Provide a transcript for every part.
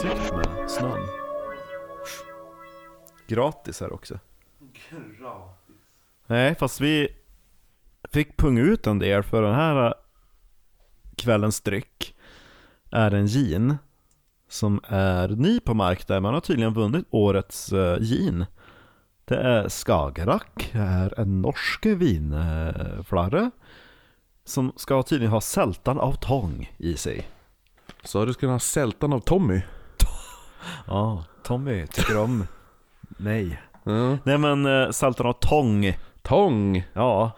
utsikt med snön. Gratis här också. Nej, fast vi fick punga ut en del för den här kvällens dryck är en gin som är ny på marknaden. Man har tydligen vunnit årets uh, gin. Det är Skagerrak, det är en norsk vinflarre som ska tydligen ha sältan av tång i sig. Så du skulle ha sältan av Tommy? Ja, Tommy tycker om mig. Ja. Nej men uh, sältan av tång. Tång! Ja,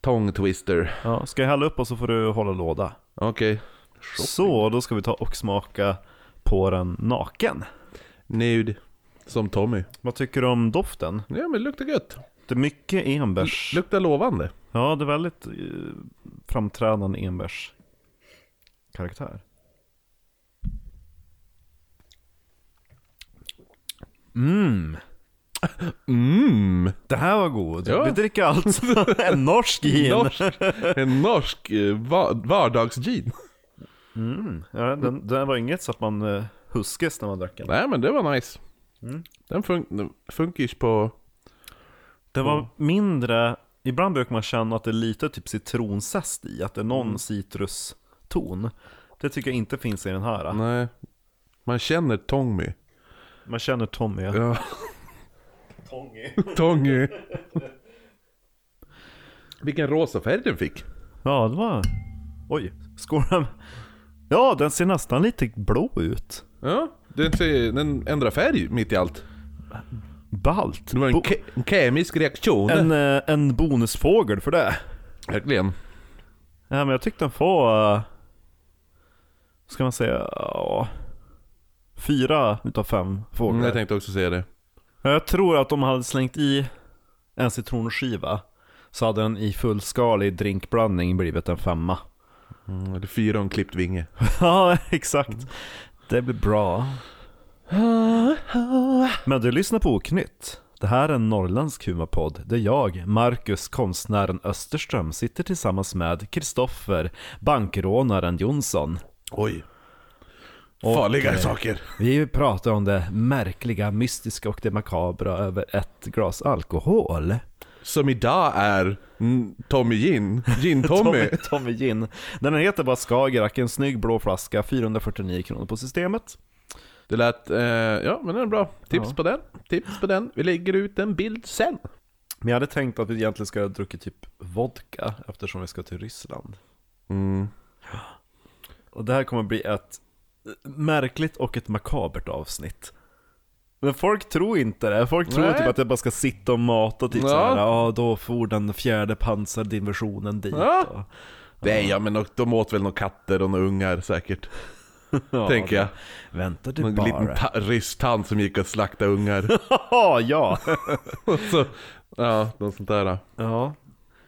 Tång twister. ja, ska jag hälla upp och så får du hålla låda. Okej. Så, då ska vi ta och smaka på den naken. Nude. Som Tommy. Vad tycker du om doften? Ja men det luktar gött. Det är mycket enbärs. Luktar lovande. Ja, det är väldigt eh, framträdande enbärs Mm, Mmm. det här var god. Ja. Vi dricker alltså en norsk gin. Norsk. En norsk eh, va- vardagsgin. Mm, ja, den, den var inget så att man uh, huskes när man drack den. Nej men det var nice. Mm. Den fun- funkis på... Det var mindre, ibland brukar man känna att det är lite typ citronzest i, att det är någon citruston. Det tycker jag inte finns i den här. Nej. Man känner Tommy. Man känner Tommy. Ja. Ja. Tommy. Vilken rosa färg den fick. Ja, det var... Oj, skålen. Ja, den ser nästan lite blå ut. Ja, den, ser, den ändrar färg mitt i allt. Ballt. Det var en, Bo- ke- en kemisk reaktion. en, eh, en bonusfågel för det. Verkligen. Ja, men jag tyckte den får... Uh, ska man säga... ja, fyra utav fem fåglar. Mm, jag tänkte också säga det. Jag tror att om man hade slängt i en citronskiva så hade den i fullskalig drinkblandning blivit en femma. Mm, eller fyra och en klippt vinge. ja, exakt. Det blir bra. Men du lyssnar på Oknytt. Det här är en norrländsk humorpodd där jag, Marcus konstnären Österström, sitter tillsammans med Kristoffer, bankrånaren Jonsson. Oj. Farliga eh, saker. Vi pratar om det märkliga, mystiska och det makabra över ett glas alkohol. Som idag är mm, Tommy Gin. Gin-Tommy. Tommy, Tommy Gin. Den här heter bara Skagerrak, en snygg blå flaska, 449 kronor på systemet. Det lät, eh, ja men den är bra. Tips Ja. på den. Tips på den. Vi lägger ut en bild sen. Men jag hade tänkt att vi egentligen ska ha druckit typ vodka eftersom vi ska till Ryssland. Mm. Och det här kommer bli ett märkligt och ett makabert avsnitt. Men folk tror inte det. Folk tror Nej. typ att jag bara ska sitta och mata typ Ja. såhär, ja då får den fjärde pansardivisionen dit. Ja. Och, Nej ja men de åt väl några katter och några ungar säkert. ja, tänker jag. Vänta du Någon bara. liten ta- rysk tant som gick och slaktade ungar. Ja, så, ja, något sånt där. Ja.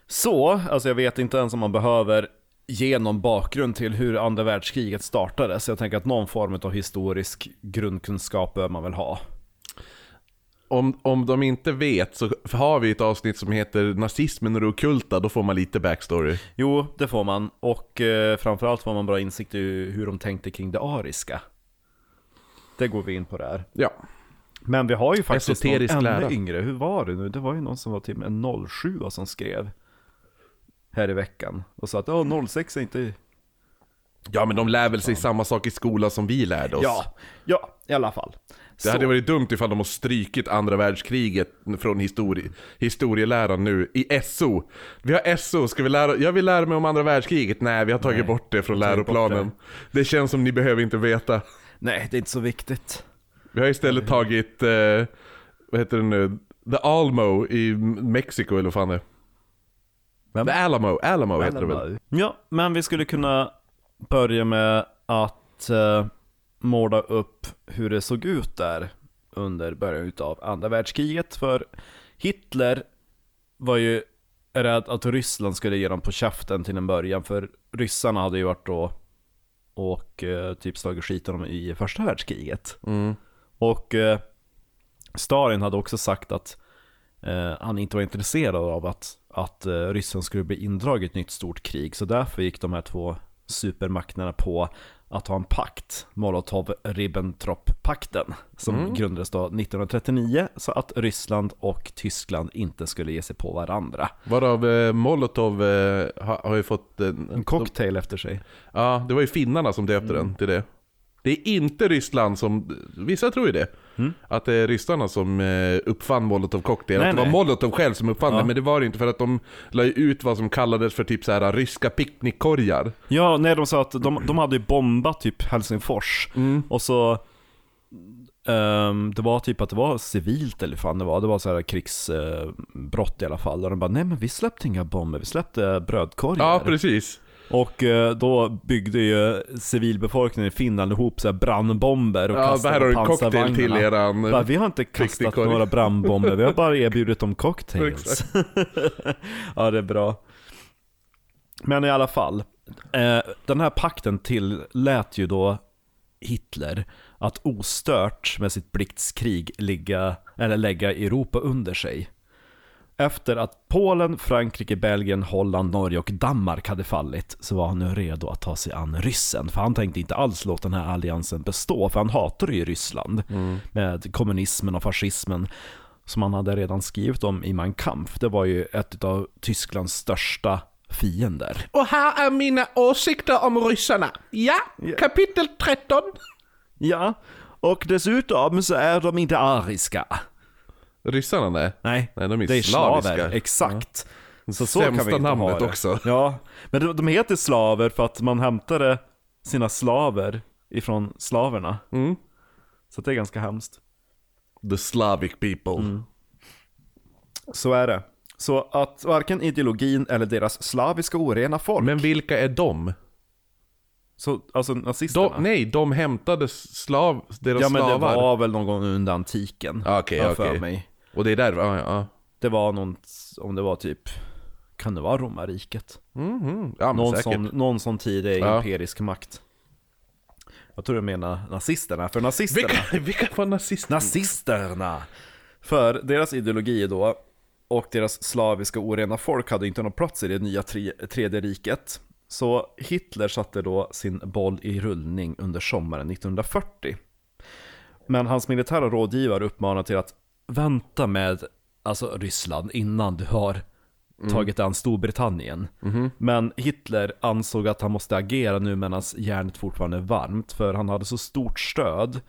Så, alltså jag vet inte ens om man behöver ge någon bakgrund till hur andra världskriget startade. Så jag tänker att någon form av historisk grundkunskap bör man väl ha. Om, om de inte vet så har vi ett avsnitt som heter Nazismen och det ockulta, då får man lite backstory. Jo, det får man. Och eh, framförallt får man bra insikt i hur de tänkte kring det ariska. Det går vi in på där. Ja. Men vi har ju faktiskt Esoterisk någon ännu lära. yngre. Hur var det nu? Det var ju någon som var till en 07 som skrev. Här i veckan. Och sa att ja, 06 är inte... Ja men de lär väl sig samma sak i skolan som vi lärde oss. Ja, ja, i alla fall. Det hade varit dumt ifall de har strykit andra världskriget från histori historieläran nu i SO. Vi har SO, ska vi lära, jag vill lära mig om andra världskriget. Nej, vi har tagit Nej, bort det från bort läroplanen. Det. känns som ni behöver inte veta. Nej, det är inte så viktigt. Vi har istället tagit, eh, vad heter det nu, The Almo i Mexiko eller vad fan det är. Vem? Alamo, Alamo heter det väl? Ja, men vi skulle kunna börja med att eh, måla upp hur det såg ut där under början av andra världskriget. För Hitler var ju rädd att Ryssland skulle ge dem på käften till en början. För ryssarna hade ju varit då och eh, typ slagit skiten om i första världskriget. Mm. Och eh, Stalin hade också sagt att eh, han inte var intresserad av att, att eh, Ryssland skulle bli indraget i ett nytt stort krig. Så därför gick de här två supermakterna på att ha en pakt, Molotov-Ribbentrop-pakten, som Mm. grundades då 1939 så att Ryssland och Tyskland inte skulle ge sig på varandra. Varav eh, Molotov eh, har, har ju fått... Eh, En cocktail efter sig. Ja, det var ju finnarna som döpte Mm. den till det. Det är inte Ryssland som, vissa tror ju det. Att det är ryssarna som eh, uppfann Molotov cocktail. Mm. Nej, att det var nej. Molotov själv som uppfann Ja. det, men det var det inte för att de la ut vad som kallades för typ så här ryska picknickkorgar. Ja, nej de sa att de, de hade ju bombat typ Helsingfors. Mm. Och så ehm, Det var typ att det var civilt eller fan det var. Det var så här krigsbrott i alla fall. Och de bara, nej men vi släppte inga bomber, vi släppte brödkorgar. Ja, precis. Och eh, då byggde ju civilbefolkningen i Finland ihop så här brandbomber och Ja, kastade här har du en cocktail till eran... Bara, vi har inte kastat picknickkorg." några brandbomber, vi har bara erbjudit dem cocktails. ja, det är bra. Men i alla fall, eh, den här pakten tillät ju då Hitler att ostört med sitt blixtkrig ligga, eller lägga Europa under sig. Efter att Polen, Frankrike, Belgien, Holland, Norge och Danmark hade fallit så var han nu redo att ta sig an ryssen. För han tänkte inte alls låta den här alliansen bestå, för han hatade ju Ryssland med kommunismen och fascismen som han hade redan skrivit om i Mein Kampf. Det var ju ett av Tysklands största fiender. Och här är mina åsikter om ryssarna. Ja, kapitel 13. Ja, och dessutom så är de inte ariska. Ryssarna nej. Nej, Nej, de är det är slaviska. slaver, exakt. Så så kan vi inte ha namnet det. också. Ja, men de, de heter slaver för att man hämtade sina slaver ifrån slaverna. Mm. Så det är ganska hemskt. The Slavic people. Mm. Så är det. Så att varken ideologin eller deras slaviska orena folk, Men vilka är de? så, alltså nazisterna. de? Nej, de hämtade slav, deras ja men det slavar. var väl någon gång under antiken. Ah, Okej, för okej. mig. Och det är där, ja, ja. Det var någon, om det var typ, kan det vara romarriket? Mhm. Ja, men Någon säkert. sån, någon sån tidig Ja. imperisk makt. Jag tror du menar nazisterna, för nazisterna Vilka, vilka var nazister? Nazisterna! För deras ideologi då, och deras slaviska orena folk hade inte någon plats i det nya tre, tredje riket. Så Hitler satte då sin boll i rullning under sommaren 1940. Men hans militära rådgivare uppmanade till att vänta med alltså Ryssland innan du har tagit an Storbritannien. Men Hitler ansåg att han måste agera nu medan järnet fortfarande är varmt, för han hade så stort stöd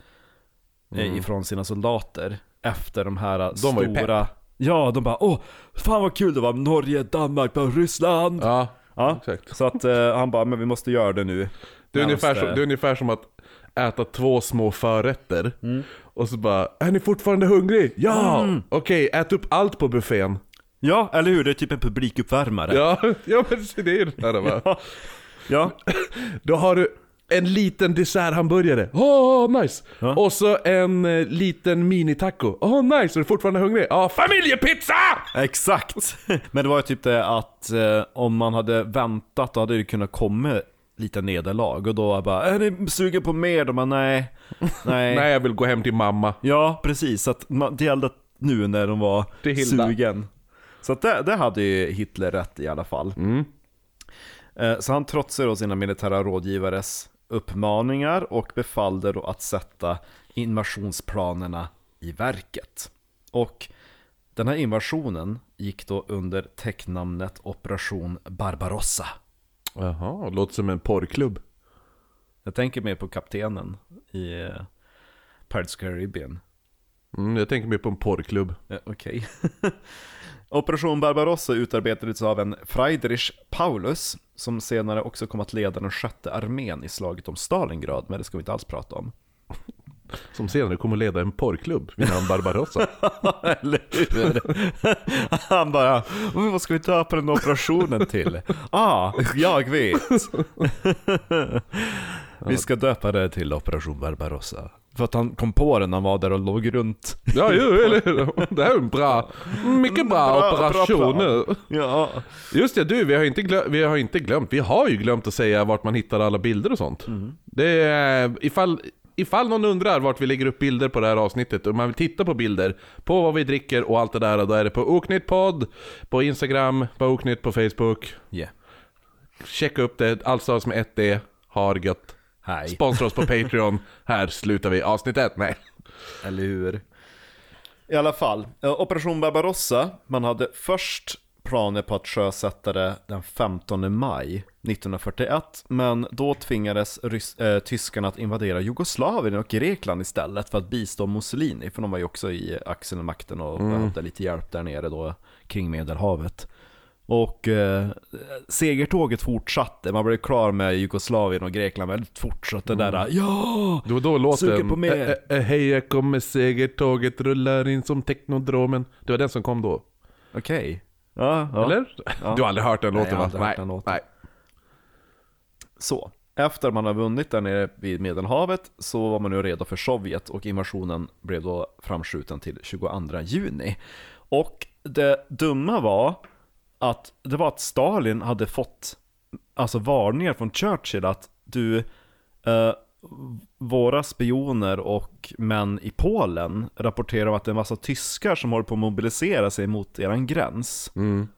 eh, ifrån sina soldater efter de här De stora... Ja, de bara åh, fan vad kul det var, Norge, Danmark, Ryssland! Ja, Ja, exakt. så att eh, han bara, men vi måste göra det nu. Det är, ungefär som, det är ungefär som att äta två små förrätter. Mm. Och så bara, är ni fortfarande hungrig? Ja! Okej, ät upp allt på buffén. Ja, eller hur? Det är typ en publikuppvärmare. Ja, ja men det är ju det här va. ja. Då har du en liten desserthamburgare, åh nice! Ja. Och så en eh, liten minitaco, åh nice, är du fortfarande hungrig? Ja, familjepizza! Exakt! Men det var ju typ det att eh, om man hade väntat då hade det kunnat komma lite nederlag och då bara Är ni sugen på mer? De bara nej, nej. Nej, jag vill gå hem till mamma. Ja, precis. Så att man, det gällde nu när de var sugen. Så att det, det hade ju Hitler rätt i alla fall. Mm. Eh, Så han trotsade då sina militära rådgivares uppmaningar och befallde då att sätta invasionsplanerna i verket. Och den här invasionen gick då under täcknamnet Operation Barbarossa. Jaha, låter som en porrklubb. Jag tänker mer på kaptenen i eh, Pirates Caribbean. Mm, jag tänker mer på en porrklubb. Eh, Okej. Operation Barbarossa utarbetades av en Friedrich Paulus, som senare också kom att leda den sjätte armén i slaget om Stalingrad, men det ska vi inte alls prata om. Som senare kommer leda en porrklubb vid namn Barbarossa. Eller hur? Han bara, "Men vad ska vi döpa den operationen till? Ah, jag vet. vi ska döpa det till Operation Barbarossa. För att han kom på den när han var där och låg runt. ja, jo, eller hur? Det här är en bra, mycket bra, Bra- operation. plan. Ja. Just det, du, vi har, inte glömt, vi har inte glömt, vi har ju glömt att säga vart man hittar alla bilder och sånt. Det är, ifall, ifall någon undrar vart vi lägger upp bilder på det här avsnittet, och man vill titta på bilder på vad vi dricker och allt det där, då är det på Oknytt-podd, på Instagram, på Oknytt på Facebook. Yeah. Checka upp det, allt stavas med ett D, har gött. Hej. Sponsra oss på Patreon. Här slutar vi avsnittet. Nej. Eller hur? I alla fall, eh, Operation Barbarossa, man hade först planer på att sjösätta det den 15 maj 1941, men då tvingades rys- äh, tyskarna att invadera Jugoslavien och Grekland istället för att bistå Mussolini, för de var ju också i axelmakten och behövde lite hjälp där nere då kring Medelhavet. Och eh, segertåget fortsatte, man blev klar med Jugoslavien och Grekland väldigt fort, så att det där ja! Det var då låten... På mer. "Ä- ä- Hej, jag kommer segertåget rullar in som teknodromen. Det var den som kom då. Okej. Ja, ja. Eller? Du har aldrig hört den Nej, låten jag har va? hört den låten. Nej. Så, efter man har vunnit där nere vid Medelhavet så var man nu redo för Sovjet och invasionen blev då framskjuten till 22 juni. Och det dumma var att det var att Stalin hade fått alltså varningar från Churchill att du, eh, våra spioner och män i Polen rapporterar om att det är en massa tyskar som håller på att mobilisera sig mot eran gräns. Mm.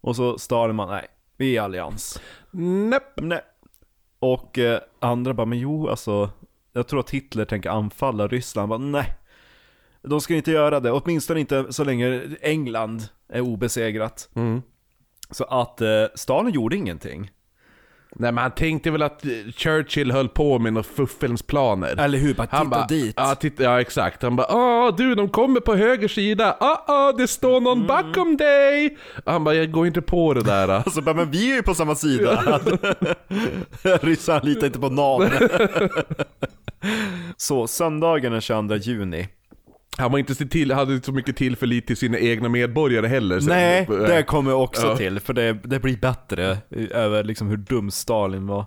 Och så Stalin man, nej, vi är i allians. Näpp. Nej. Och eh, andra bara, men jo alltså, jag tror att Hitler tänker anfalla Ryssland. Bara, nej, de ska inte göra det, åtminstone inte så länge England är obesegrat. Mm. Så att eh, Stalin gjorde ingenting. Nej men han tänkte väl att eh, Churchill höll på med några fuffens planer. Eller hur, bara titta Han bara, dit. Ja, titta, ja exakt. Han bara ah du de kommer på höger sida. Ah ah det står någon Mm. bakom dig. Han bara jag går inte på det där. Alltså bara, men vi är ju på samma sida. Ryssarna litar inte på någon. Så söndagen den 22 juni. Han var inte så till, hade inte så mycket tillförlit till sina egna medborgare heller. så- Nej, det kommer också Ja. till, för det, det blir bättre över liksom hur dum Stalin var.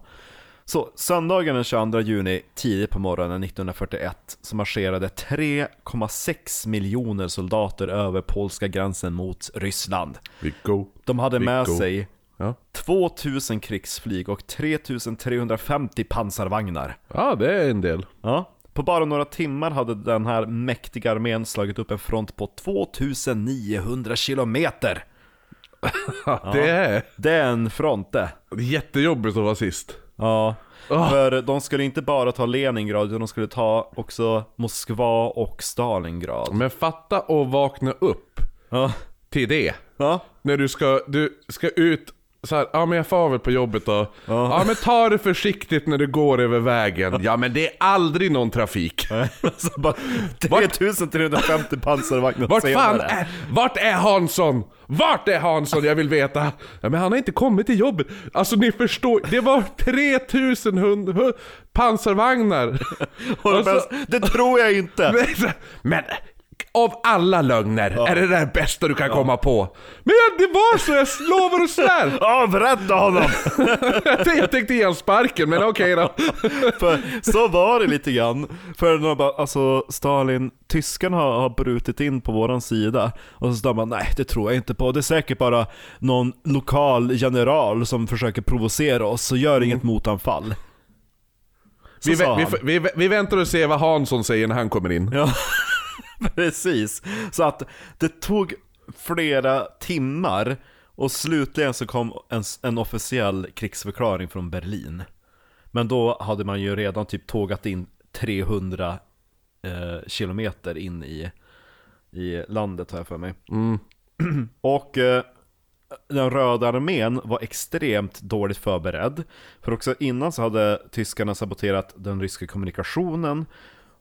Så söndagen den 22 juni, tidigt på morgonen 1941, så marscherade 3,6 miljoner soldater över polska gränsen mot Ryssland. Vi go. De hade med sig Ja. 2000 krigsflyg och 3350 pansarvagnar. ja, det är en del. Ja. På bara några timmar hade den här mäktiga armén slagit upp en front på 2900 kilometer. Det är Det är en front det. jättejobbigt att vara sist. Ja. Ah. För de skulle inte bara ta Leningrad, utan de skulle ta också Moskva och Stalingrad. Men fatta att vakna upp Ja. till det. Ja. När du ska, du ska ut så här, ja men jag far väl på jobbet då. Ja. men ta det försiktigt när du går över vägen. Ja men det är aldrig någon trafik. Så bara 3350 pansarvagnar Vart fan är, vart är Hansson? Vart är Hansson? Jag vill veta. Ja, men han har inte kommit till jobbet. Alltså ni förstår, det var 3000 hund, hu- pansarvagnar. Alltså- det tror jag inte. Men, men av alla lögner är det det bästa du kan komma på. Men det var så, jag lovar och svär. Avrätta honom! Jag tänkte, ge honom sparken, men okej då. För så var det lite grann. För de bara, alltså Stalin, tyskarna har, har brutit in på våran sida. Och så sa man, nej det tror jag inte på. Det är säkert bara någon lokal general som försöker provocera oss, så gör inget motanfall. Vi, vi, vi, vi väntar och ser vad Hansson säger när han kommer in. Ja, precis. Så att det tog flera timmar och slutligen så kom en, en officiell krigsförklaring från Berlin. Men då hade man ju redan typ tågat in 300 eh, kilometer in i, i landet har jag för mig. Och eh, den röda armén var extremt dåligt förberedd. För också innan så hade tyskarna saboterat den ryska kommunikationen.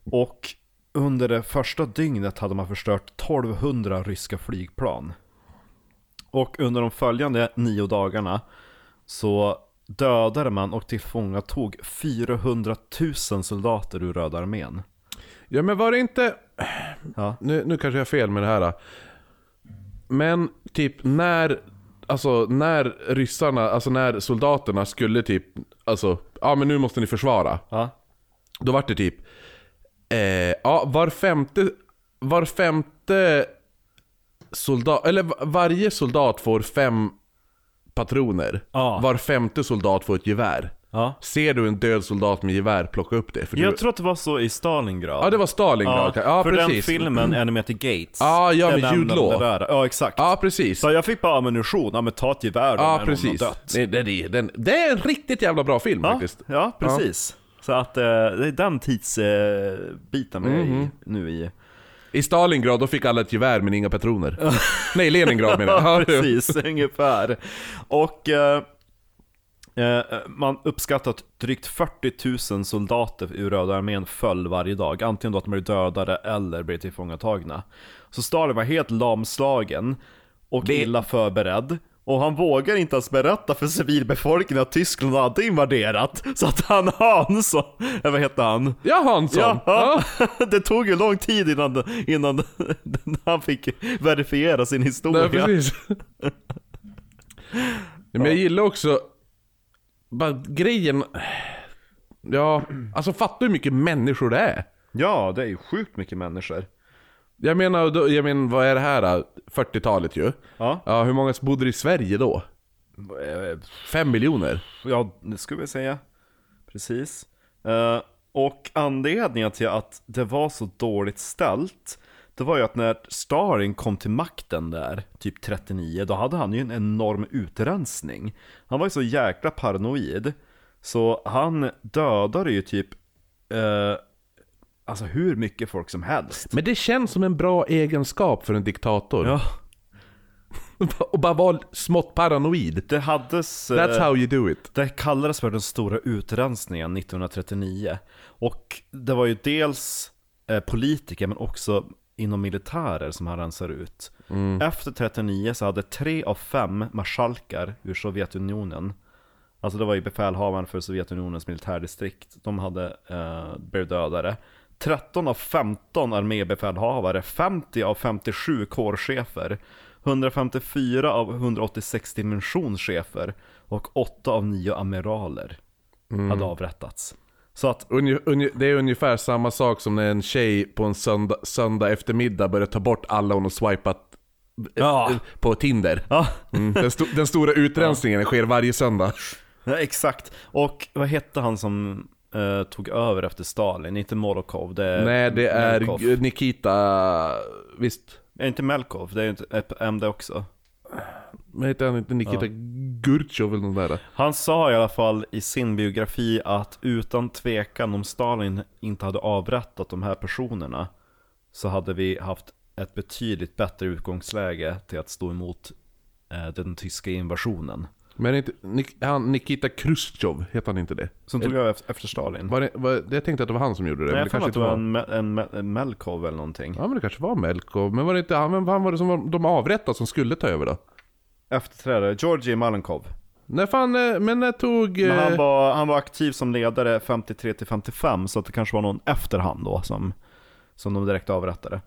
Och under det första dygnet hade man förstört 1200 ryska flygplan. Och under de följande nio dagarna så dödade man och tillfångatog 400 000 soldater ur Röda armén. Ja men var det inte... Ja. Nu, nu kanske jag har fel med det här. Men typ när... Alltså när ryssarna, alltså när soldaterna skulle typ... Alltså, ja men nu måste ni försvara. Ja, Då var det typ... Eh, ja, var femte... Var femte soldat... Eller va- varje soldat får fem patroner. Ja. Var femte soldat får ett gevär. ja. Ser du en död soldat med gevär, plocka upp det. För du... Jag tror att det var så i Stalingrad. Ja, det var Stalingrad. Ja, för precis. den filmen, Enemy Gates. Ja, ja, med Jude de Law. Ja, exakt. Ja, precis. Så jag fick bara ammunition, ja men ta ett gevär Ja, när någon precis. har dött. Det, det, det, det är en riktigt jävla bra film Ja, faktiskt. ja, precis. Så att eh, det är den tidsbiten vi är i, nu i. I Stalingrad då fick alla ett gevär men inga patroner. Nej, Leningrad menar Ja, jag. precis, ungefär. Och eh, eh, man uppskattar att drygt 40 000 soldater ur Röda armén föll varje dag. Antingen då att de blev dödade eller blev tillfångatagna. Så Stalin var helt lamslagen och Det- illa förberedd. Och han vågar inte ens berätta för civilbefolkningen att Tyskland hade invaderat. Så att han Hans, eller vad heter han? Ja, Hansson. Ja, Ja. det tog ju lång tid innan, innan han fick verifiera sin historia. Nej, precis. Men jag gillar också, bara grejen, ja, alltså fattar hur mycket människor det är. Ja, det är ju sjukt mycket människor. Jag menar, jag menar vad är det här då? 40-talet ju. Ja, Ja, hur många bodde i Sverige då? Eh, Fem miljoner? ja det skulle jag säga. Precis. Eh, och anledningen till att det var så dåligt ställt, det var ju att när Stalin kom till makten där, typ 39, då hade han ju en enorm utrensning. Han var ju så jäkla paranoid, så han dödade ju typ, eh, alltså hur mycket folk som helst. Men det känns som en bra egenskap för en diktator. Ja, Och bara vara smått paranoid. det hades... That's eh, how you do it. Det kallades för den stora utrensningen 1939. Och det var ju dels eh, politiker men också inom militärer som han rensar ut. Efter 39 så hade tre av fem marskalkar ur Sovjetunionen, alltså det var ju befälhavaren för Sovjetunionens militärdistrikt, de hade eh, blivit dödade. 13 av 15 armébefälhavare, 50 av 57 kårchefer, 154 av 186 dimensionschefer och 8 av 9 amiraler hade avrättats. Så att, Unge, unge, det är ungefär samma sak som när en tjej på en söndag, söndag eftermiddag börjar ta bort alla hon har swipat eh, Ja. på Tinder. ja, Mm. Den, sto, den stora utrensningen sker varje söndag. Ja, exakt. Och vad hette han som eh, tog över efter Stalin? Inte Molokov, det är Nej, det är Melkov. Nikita... Visst? Är inte Melkov, det är ju inte MD också. Men heter han inte Nikita Gurtjov eller nåt där? Han sa i alla fall i sin biografi att utan tvekan om Stalin inte hade avrättat de här personerna så hade vi haft ett betydligt bättre utgångsläge till att stå emot eh, den tyska invasionen. Men inte, Nik, han, Nikita Khrushchev, heter han inte det? Som tog över efter Stalin. Var det, var, jag tänkte att det var han som gjorde det, Nej, men jag kanske att det var en, en, en Melkov eller någonting. Ja men det kanske var Melkov, men var det inte han, vem var det som var, de avrättade som skulle ta över då? Efterträdare, Georgij Malenkov. När fan, eh, men när tog... Men han eh, var, han var aktiv som ledare 53 till 55 så att det kanske var någon efterhand då som, som de direkt avrättade.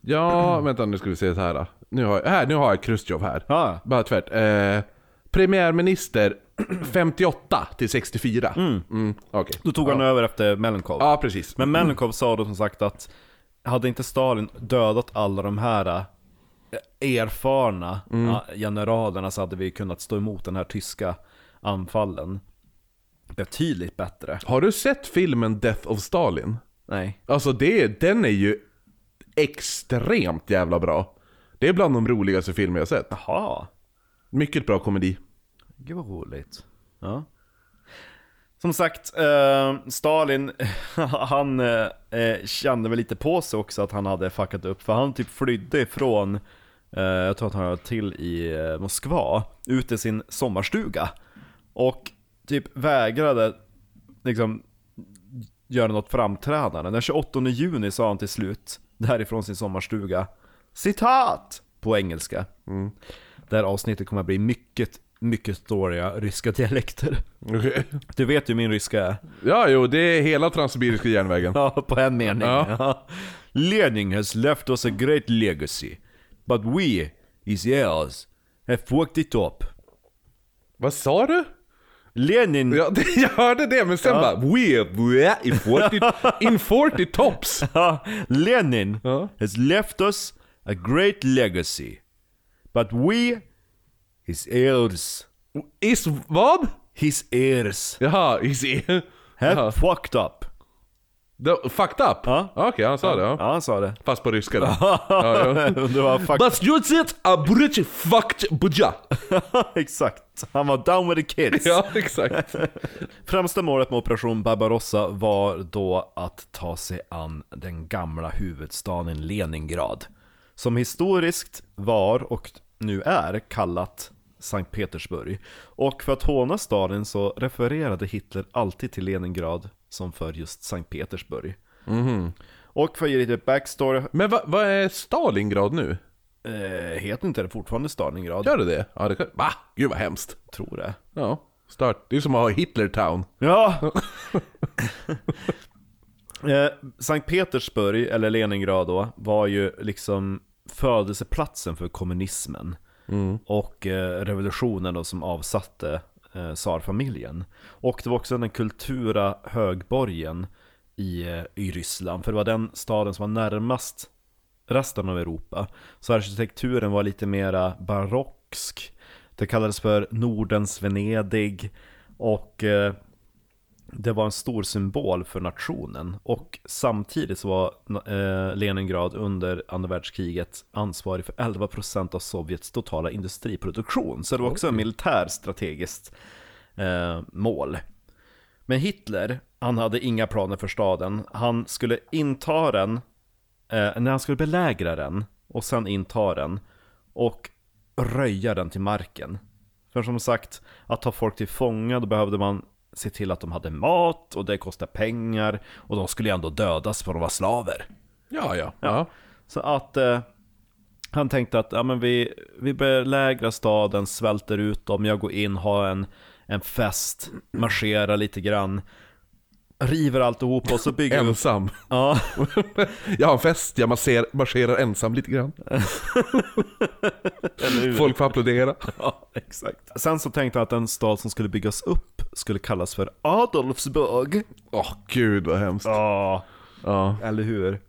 Ja, vänta nu ska vi se så här. då. Nu har, jag- här, nu har jag Khrushchev här. Ja, Bara tvärt. Eh, premiärminister 58 till 64. Mm. Okej. då tog han över efter Melenkov. Ja, precis. Men Melenkov sa då som sagt att hade inte Stalin dödat alla de här eh, erfarna ja, generalerna så hade vi kunnat stå emot den här tyska anfallen betydligt bättre. Har du sett filmen Death of Stalin? Nej. Alltså det, den är ju extremt jävla bra. Det är bland de roligaste filmer jag sett. Jaha. Mycket bra komedi. Gud vad roligt. Ja. Som sagt, eh, Stalin, han eh, eh, kände väl lite på sig också att han hade fuckat upp. För han typ flydde ifrån, eh, jag tror att han hörde till i eh, Moskva, ut i sin sommarstuga. Och typ vägrade liksom göra något framträdande. Den 28 juni sa han till slut, därifrån sin sommarstuga, citat! På engelska. Det här avsnittet kommer att bli mycket, mycket dåliga ryska dialekter. Okej. Du vet hur min ryska är. Ja, jo, det är hela Transsibiriska järnvägen. Ja, på en mening. Ja. Ja. Lenin has left us a great legacy. But we, heirs, have fucked it up. Vad sa du? Lenin... Ja, det, jag hörde det, men sen Ja. bara We, we in 40, in 40 tops. Lenin Ja. has left us a great legacy. But we, his heirs, Is vad? his heirs, Jaha, is have Jaha. fucked up. The, fucked up? Ja. Okej, han sa det. Ja. Ja, han sa det. Fast på ryska då. ja, ja. That's just it! A bridge fucked buja. Exakt. Han var down with the kids. Ja, exakt. Främsta målet med Operation Barbarossa var då att ta sig an den gamla huvudstaden Leningrad. Som historiskt var och nu är kallat Sankt Petersburg. Och för att håna staden så refererade Hitler alltid till Leningrad som för just Sankt Petersburg. Och för att ge lite backstory, Men vad vad är Stalingrad nu? eh, heter inte det fortfarande Stalingrad? Gör det det? Ja, det kan... Va? Gud vad hemskt. Tror det. Ja, start. Det är som att ha Hitlertown. Ja! eh, Sankt Petersburg, eller Leningrad då, var ju liksom födelseplatsen för kommunismen. Mm. Och eh, revolutionen då som avsatte eh, tsarfamiljen. Och det var också den kultura högborgen i, eh, i Ryssland. För det var den staden som var närmast resten av Europa. Så arkitekturen var lite mera barocksk. Det kallades för Nordens Venedig. Och eh, det var en stor symbol för nationen. Och samtidigt så var eh, Leningrad under andra världskriget ansvarig för 11% av Sovjets totala industriproduktion. Så det var också en militär strategiskt eh, mål. Men Hitler, han hade inga planer för staden. Han skulle inta den, eh, när han skulle belägra den och sen inta den och röja den till marken. För som sagt, att ta folk till fånga, då behövde man se till att de hade mat och det kostar pengar och de skulle ju ändå dödas för att de var slaver. Ja, ja. ja. Så att eh, han tänkte att ja, men vi, vi belägrar staden, svälter ut dem, jag går in, har en, en fest, marscherar lite grann, river alltihop och så bygger. Ensam. Ja, Jag har en fest, jag marscherar, marscherar ensam lite grann. Folk får applådera. Ja, exakt. Sen så tänkte han att den stad som skulle byggas upp skulle kallas för Adolfsburg. Åh gud vad hemskt. Ja, Ja. eller hur?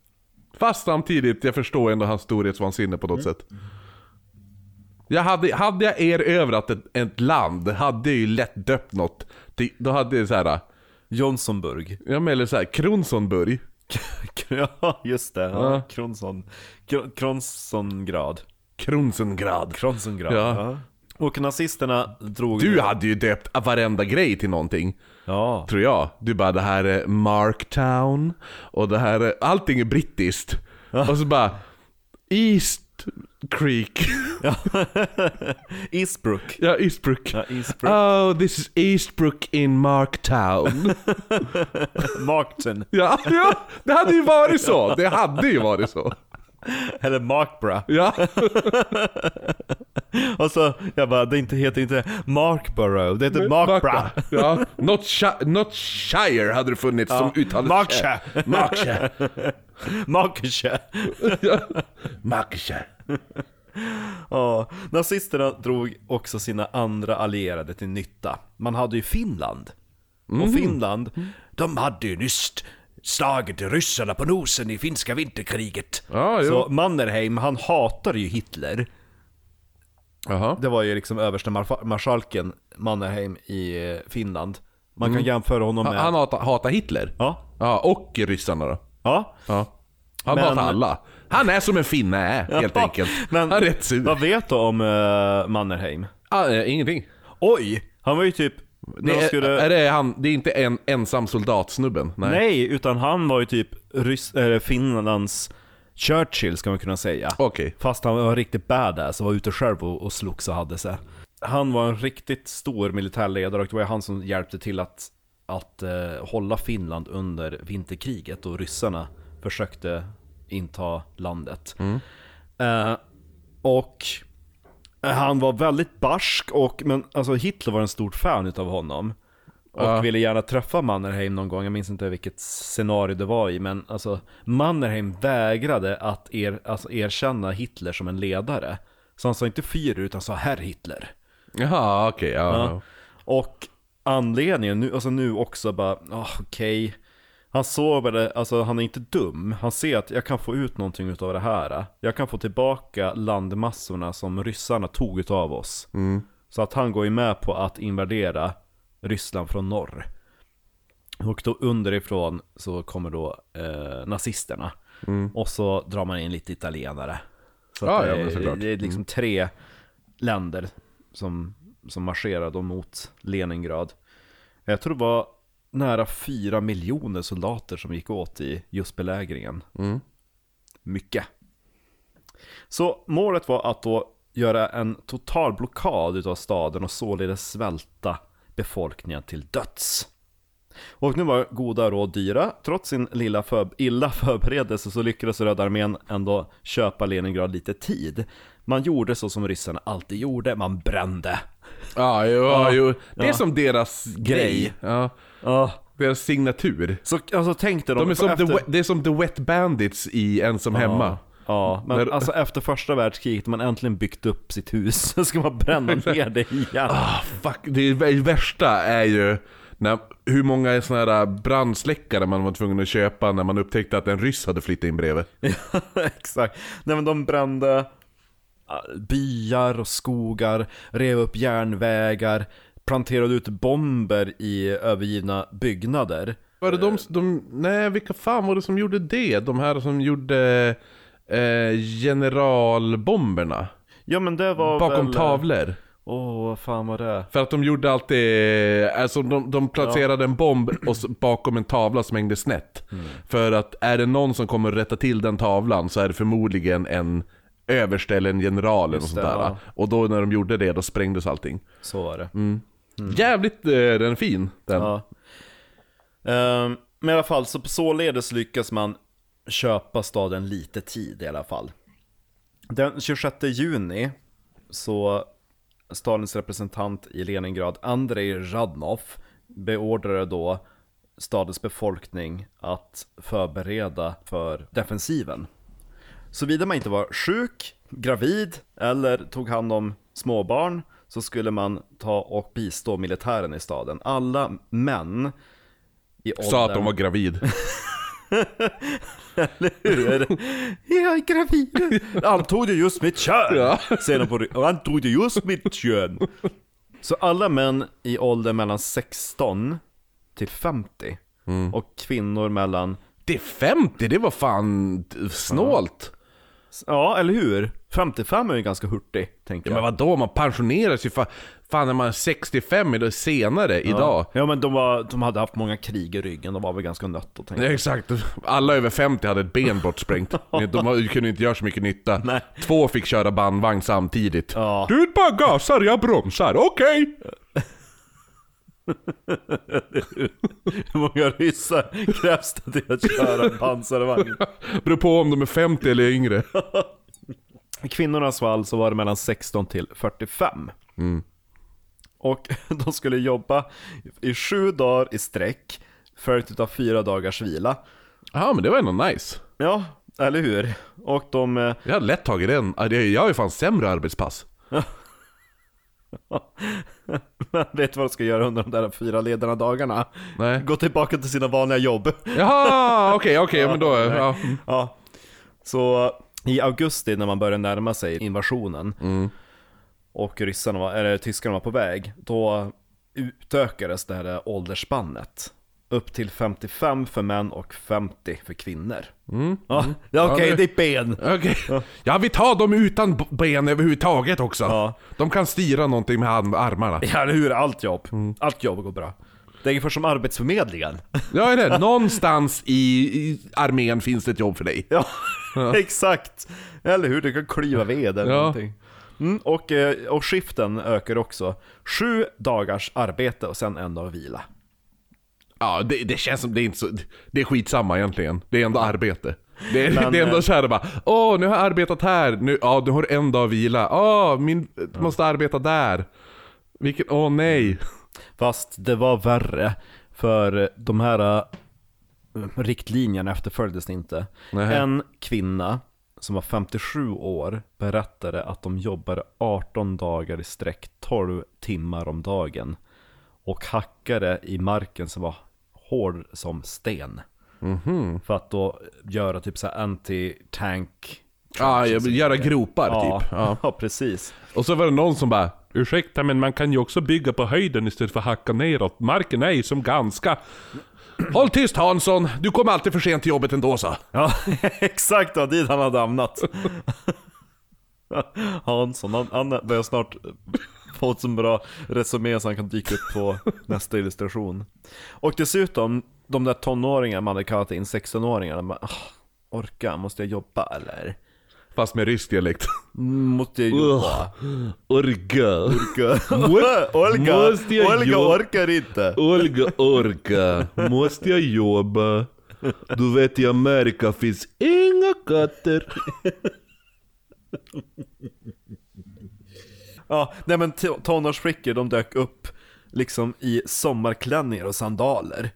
Fast samtidigt, jag förstår ändå hans storhetsvansinne på något sätt. Jag hade, hade jag erövrat ett, ett land, hade jag ju lätt döpt något. Då hade jag såhär, Johnsonburg. jag menar såhär, Kronsonburg. Ja, just det. Ja. Ja. Kronson. Kr- Kronsongrad. Kronsongrad. Kronsongrad. Ja. Ja. Och nazisterna drog... Du hade ju döpt varenda grej till någonting. Ja. Tror jag. Du bara det här är Marktown och det här är, allting är brittiskt. Och så bara East Creek. Eastbrook. ja, Eastbrook. Ja, Eastbrook. Oh, this is Eastbrook in Marktown. Markton. ja, ja, det hade ju varit så. Det hade ju varit så. Eller Markbra. Ja, Och så, jag bara, det inte, heter inte Markborough, det heter Markbra. Ja, not, Shi- not Shire hade det funnits som uttalas. Markshire. Markshire. Markshire. Ja. Markshire. Ja, nazisterna drog också sina andra allierade till nytta. Man hade ju Finland. Och Finland, de hade ju nyss slagit ryssarna på nosen i finska vinterkriget. Jo. Så Mannerheim, han hatade ju Hitler. Jaha. Det var ju liksom överste marskalken Mannerheim i eh, Finland. Man kan jämföra honom med... Han hatar, hatar Hitler? Ja. Ja, och ryssarna då? Ja. Ja. Han Men- hatar alla. Han är som en finne är, helt Ja, enkelt. Men han är rätt sur. vad vet du om uh, Mannerheim? Ah, eh, ingenting. Oj! Han var ju typ... Det de är, skulle... är det, han, det är inte en ensam soldatsnubben? Nej. Nej, utan han var ju typ Rys- äh, Finlands Churchill ska man kunna säga. Okej. Fast han var riktigt badass och var ute själv och, och slogs och hade sig. Han var en riktigt stor militärledare och det var ju han som hjälpte till att, att eh, hålla Finland under vinterkriget och ryssarna försökte inta landet. Eh, och han var väldigt barsk, och, men alltså Hitler var en stort fan utav honom. Och Ja. ville gärna träffa Mannerheim någon gång, jag minns inte vilket scenario det var i, men alltså Mannerheim vägrade att er, alltså, erkänna Hitler som en ledare. Så han sa inte Führer utan sa herr Hitler. Jaha, okej. ja. Ja. Och anledningen, nu, alltså nu också bara, ah, okej. Han det, alltså han är inte dum. Han ser att jag kan få ut någonting utav det här. Jag kan få tillbaka landmassorna som ryssarna tog utav oss. Så att han går ju med på att invadera Ryssland från norr. Och då underifrån så kommer då eh, nazisterna. Och så drar man in lite italienare. Så Ja, ja, det, men såklart. det är liksom tre länder som, som marscherar då mot Leningrad. Jag tror det var nära fyra miljoner soldater som gick åt i just belägringen. Mm. Mycket. Så målet var att då göra en total blockad utav staden och således svälta befolkningen till döds. Och nu var goda råd dyra. Trots sin lilla för, illa förberedelse så lyckades Röda armén ändå köpa Leningrad lite tid. Man gjorde så som ryssarna alltid gjorde, man brände. Ja, jo, ja, jo. Det är ja. som deras grej. Grej. Ja, Ja, deras signatur. så alltså tänk dig De är som efter... the, det är som The Wet Bandits i Ensam Hemma. Ja, men När- alltså efter första världskriget, man äntligen byggt upp sitt hus, så ska man bränna ner det igen. Ah, fuck. Det vä- värsta är ju när, hur många sådana här brandsläckare man var tvungen att köpa när man upptäckte att en ryss hade flyttat in bredvid. Exakt. Nej men de brände ah, byar och skogar, rev upp järnvägar, planterade ut bomber i övergivna byggnader. Var det de, de, nej vilka fan var det som gjorde det? De här som gjorde eh, generalbomberna Ja men det var bakom väl... tavlor. Åh, vad fan var det? För att de gjorde alltid, alltså de, de placerade en bomb och bakom en tavla som hängde snett. Mm. För att är det någon som kommer rätta till den tavlan så är det förmodligen en överste eller en general eller sånt där. ja. Och då när de gjorde det, då sprängdes allting. Så var det. Mm. Jävligt eh, den är fin, den. Ja. Ehm, men i alla fall, så således lyckas man köpa staden lite tid i alla fall. Den 26 juni så stadens representant i Leningrad, Andrei Radnov, beordrade då stadens befolkning att förbereda för defensiven. Såvida man inte var sjuk, gravid eller tog hand om småbarn så skulle man ta och bistå militären i staden. Alla män i åldern... Sa att de var gravid. Hur? Jag är gravid. Han tog det just mitt kön. Ja. Säger de på ry- Han tog det just mitt kön. Så alla män i åldern mellan 16 till 50 och kvinnor mellan, Det är 50, det var fan snålt. ja eller hur? 55 är ju ganska hurtig, tänker Ja, jag. men vadå, man pensioneras ju fan, fan när man är 65 eller senare idag. Ja men de, var, de hade haft många krig i ryggen, de var väl ganska nötta tänker Ja, jag. exakt, alla över 50 hade ett ben bortsprängt. De var- kunde inte göra så mycket nytta. Nej. Två fick köra bandvagn samtidigt. Ja. Du bara gasar, jag bromsar, okej! Hur många ryssar krävs det till att köra pansarvagn? Beror på om de är 50 eller yngre. I kvinnornas fall så var det mellan 16 till 45. Och de skulle jobba i sju dagar i sträck, följt av fyra dagars vila. Ja men det var ändå nice. Ja, eller hur? Och de... eh, Jag hade lätt tagit den. Ja, Jag har ju fan sämre arbetspass. vet vad de ska göra under de där fyra ledarna dagarna? Nej. Gå tillbaka till sina vanliga jobb. Jaha, okej, okej, men då... Ja. Ja. Så i augusti när man började närma sig invasionen och ryssarna var, eller tyskarna var på väg, då utökades det här åldersspannet. Upp till 55 för män och 50 för kvinnor. Ja, ja okej, Ja, det- är ben. Okej. Ja, vi tar dem utan ben överhuvudtaget också. Ja. De kan styra någonting med armarna. Ja, eller hur? Allt jobb. Allt jobb går bra. Det är ungefär som Arbetsförmedlingen. Ja, är det. Någonstans i, i armén finns det ett jobb för dig. Ja, exakt. Eller hur? Du kan klyva ved eller Ja. någonting. Mm, och, eh, och skiften ökar också. Sju dagars arbete och sen en dag vila. Ja, det, det känns som det är inte så... Det är skitsamma egentligen. Det är ändå arbete. Det är, Men, det är ändå eh, såhär bara, åh nu har jag arbetat här, nu, ja du har en dag vila, åh min, måste arbeta där. Vilken, åh nej. Fast det var värre. För de här eh, riktlinjerna efterföljdes inte. Nähä. En kvinna som var 57 år berättade att de jobbade 18 dagar i sträck, 12 timmar om dagen. Och hackade i marken som var hård som sten. Mhm. För att då göra typ så anti-tank Ja, göra gropar Ja, typ. Ja. ja, precis. Och så var det någon som bara Ursäkta men man kan ju också bygga på höjden istället för att hacka neråt. Marken är ju som ganska Håll tyst Hansson, du kommer alltid för sent till jobbet ändå så. Ja, exakt vad dit han hade hamnat. Hansson, han, han börjar snart få ett så bra resumé så han kan dyka upp på nästa illustration. Och dessutom, de där tonåringarna man hade kallat in 16-åringarna, man, ah, orka, måste jag jobba eller? Fast med rysk dialekt. Måste jag jobba? Orka. Orka. Olga, måste jag Olga jobba? orkar inte. Olga orka. Måste jag jobba? Du vet i Amerika finns inga katter. Ja, nej men to- tonårsflickor de dök upp liksom i sommarklänningar och sandaler.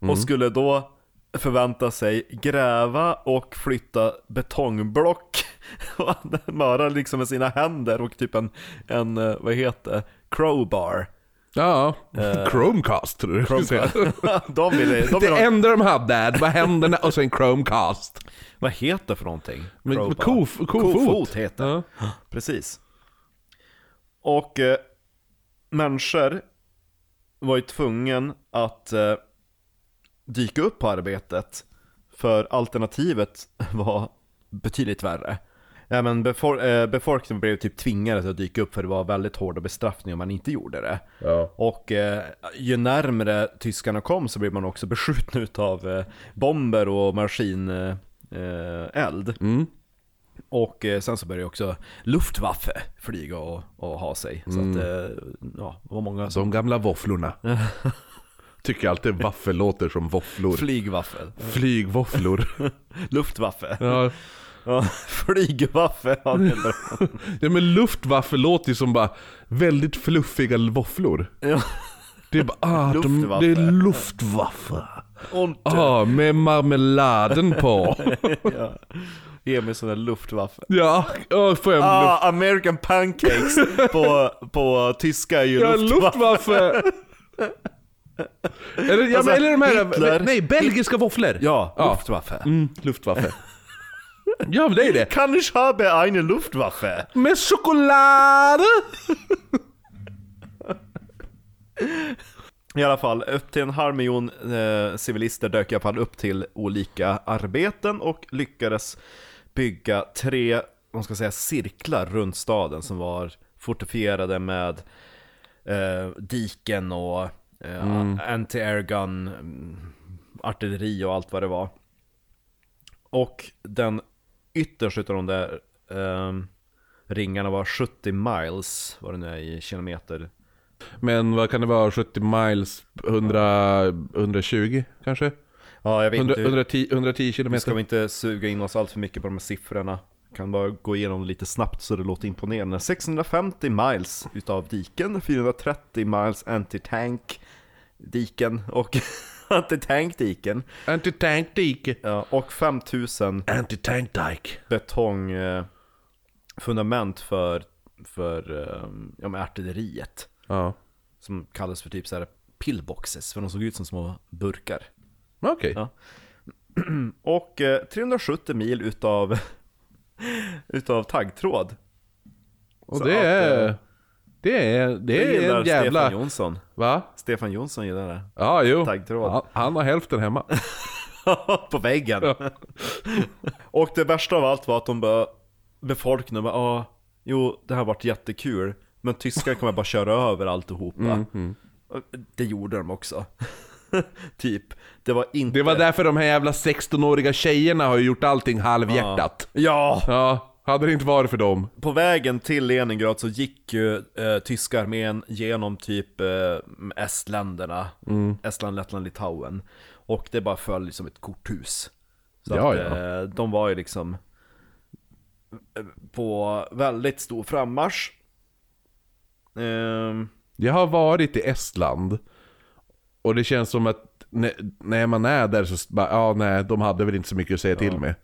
Och skulle då förvänta sig gräva och flytta betongblock. Och Möra liksom med sina händer och typ en, en eh, vad heter det, crowbar. Ja, Chromecast tror du säga. de ville, de Det ha, enda de hade var händerna och så en Chromecast. vad heter det för någonting? Men, men kof, kofot. Kofot heter. Ja. Precis. Och eh, människor var ju tvungen att eh, dyka upp på arbetet för alternativet var betydligt värre. Ja, men befor- eh, befolkningen blev typ tvingade att dyka upp för det var väldigt hårda bestraffningar om man inte gjorde det. Ja. Och eh, ju närmre tyskarna kom så blev man också beskjuten utav eh, bomber och maskineld. Eh. Mm. Och eh, sen så började också Luftwaffe flyga och, och ha sig. Så att, eh, ja, det var många som... De gamla våfflorna. Tycker alltid vaffel låter som våfflor. Flygwaffel. Flygvåfflor. Luftwaffe. Ja. Ja. Ja, ja men luftwaffe låter ju som bara väldigt fluffiga våfflor. Ja. Det är bara, ah, de, det är luftwaffe. Och, Ah, med marmeladen på. ja. Ge mig sån där Luftwaffe. ja, ah, får jag en luft... Ah, American pancakes på, på tyska är ju Ja, Luftwaffe. luftwaffe. eller, ja, Alltså, eller de här, Hitler- nej, belgiska våfflor. Ja, Ja. Luftwaffe. Mm, luftwaffe. ja men det är det. Kan ich habe eine Luftwaffe? Med choklad! I alla fall, upp till en halv miljon eh, civilister dök fall upp till olika arbeten och lyckades bygga tre, vad ska säga, cirklar runt staden som var fortifierade med eh, diken och eh, anti-airgun, mm, artilleri och allt vad det var. Och den yttersta utav de där eh, ringarna var 70 miles, vad det nu är i kilometer Men vad kan det vara, 70 miles, 100, 120 kanske? Ja, jag vet 100, inte. 110, 110 Vi ska kilometer? vi inte suga in oss allt för mycket på de här siffrorna. Kan bara gå igenom lite snabbt så det låter imponerande. 650 miles utav diken, 430 miles anti-tank diken och anti-tank diken. Anti-tank dike. Ja, och 5000 Anti-tank dike. betong eh, för, för eh, ja, men artilleriet. Ja. Som kallas för typ så här pillboxes, för de såg ut som små burkar. Okej. Ja. Och eh, 370 mil utav, utav taggtråd. Och Så det att, är... Det är, det gillar är en jävla... Stefan Jonsson. Va? Stefan Jonsson gillar det. Ja, jo. Taggtråd. Ja, han har hälften hemma. På väggen. och det värsta av allt var att de bara, befolkningen bara, ah, jo det här har varit jättekul. Men tyskar kommer bara köra över alltihopa. Och Det gjorde de också. typ. Det var inte... Det var därför de här jävla 16-åriga tjejerna har gjort allting halvhjärtat. Ja! Ja, hade det inte varit för dem. På vägen till Leningrad så gick ju eh, tyska armén genom typ eh, estländerna, Estland, Lettland, Litauen. Och det bara föll som ett korthus. Så Ja, att, ja. eh, de var ju liksom eh, på väldigt stor frammarsch. Ehm, Jag har varit i Estland. Och det känns som att när, man är där så bara, ja nej, de hade väl inte så mycket att säga till med.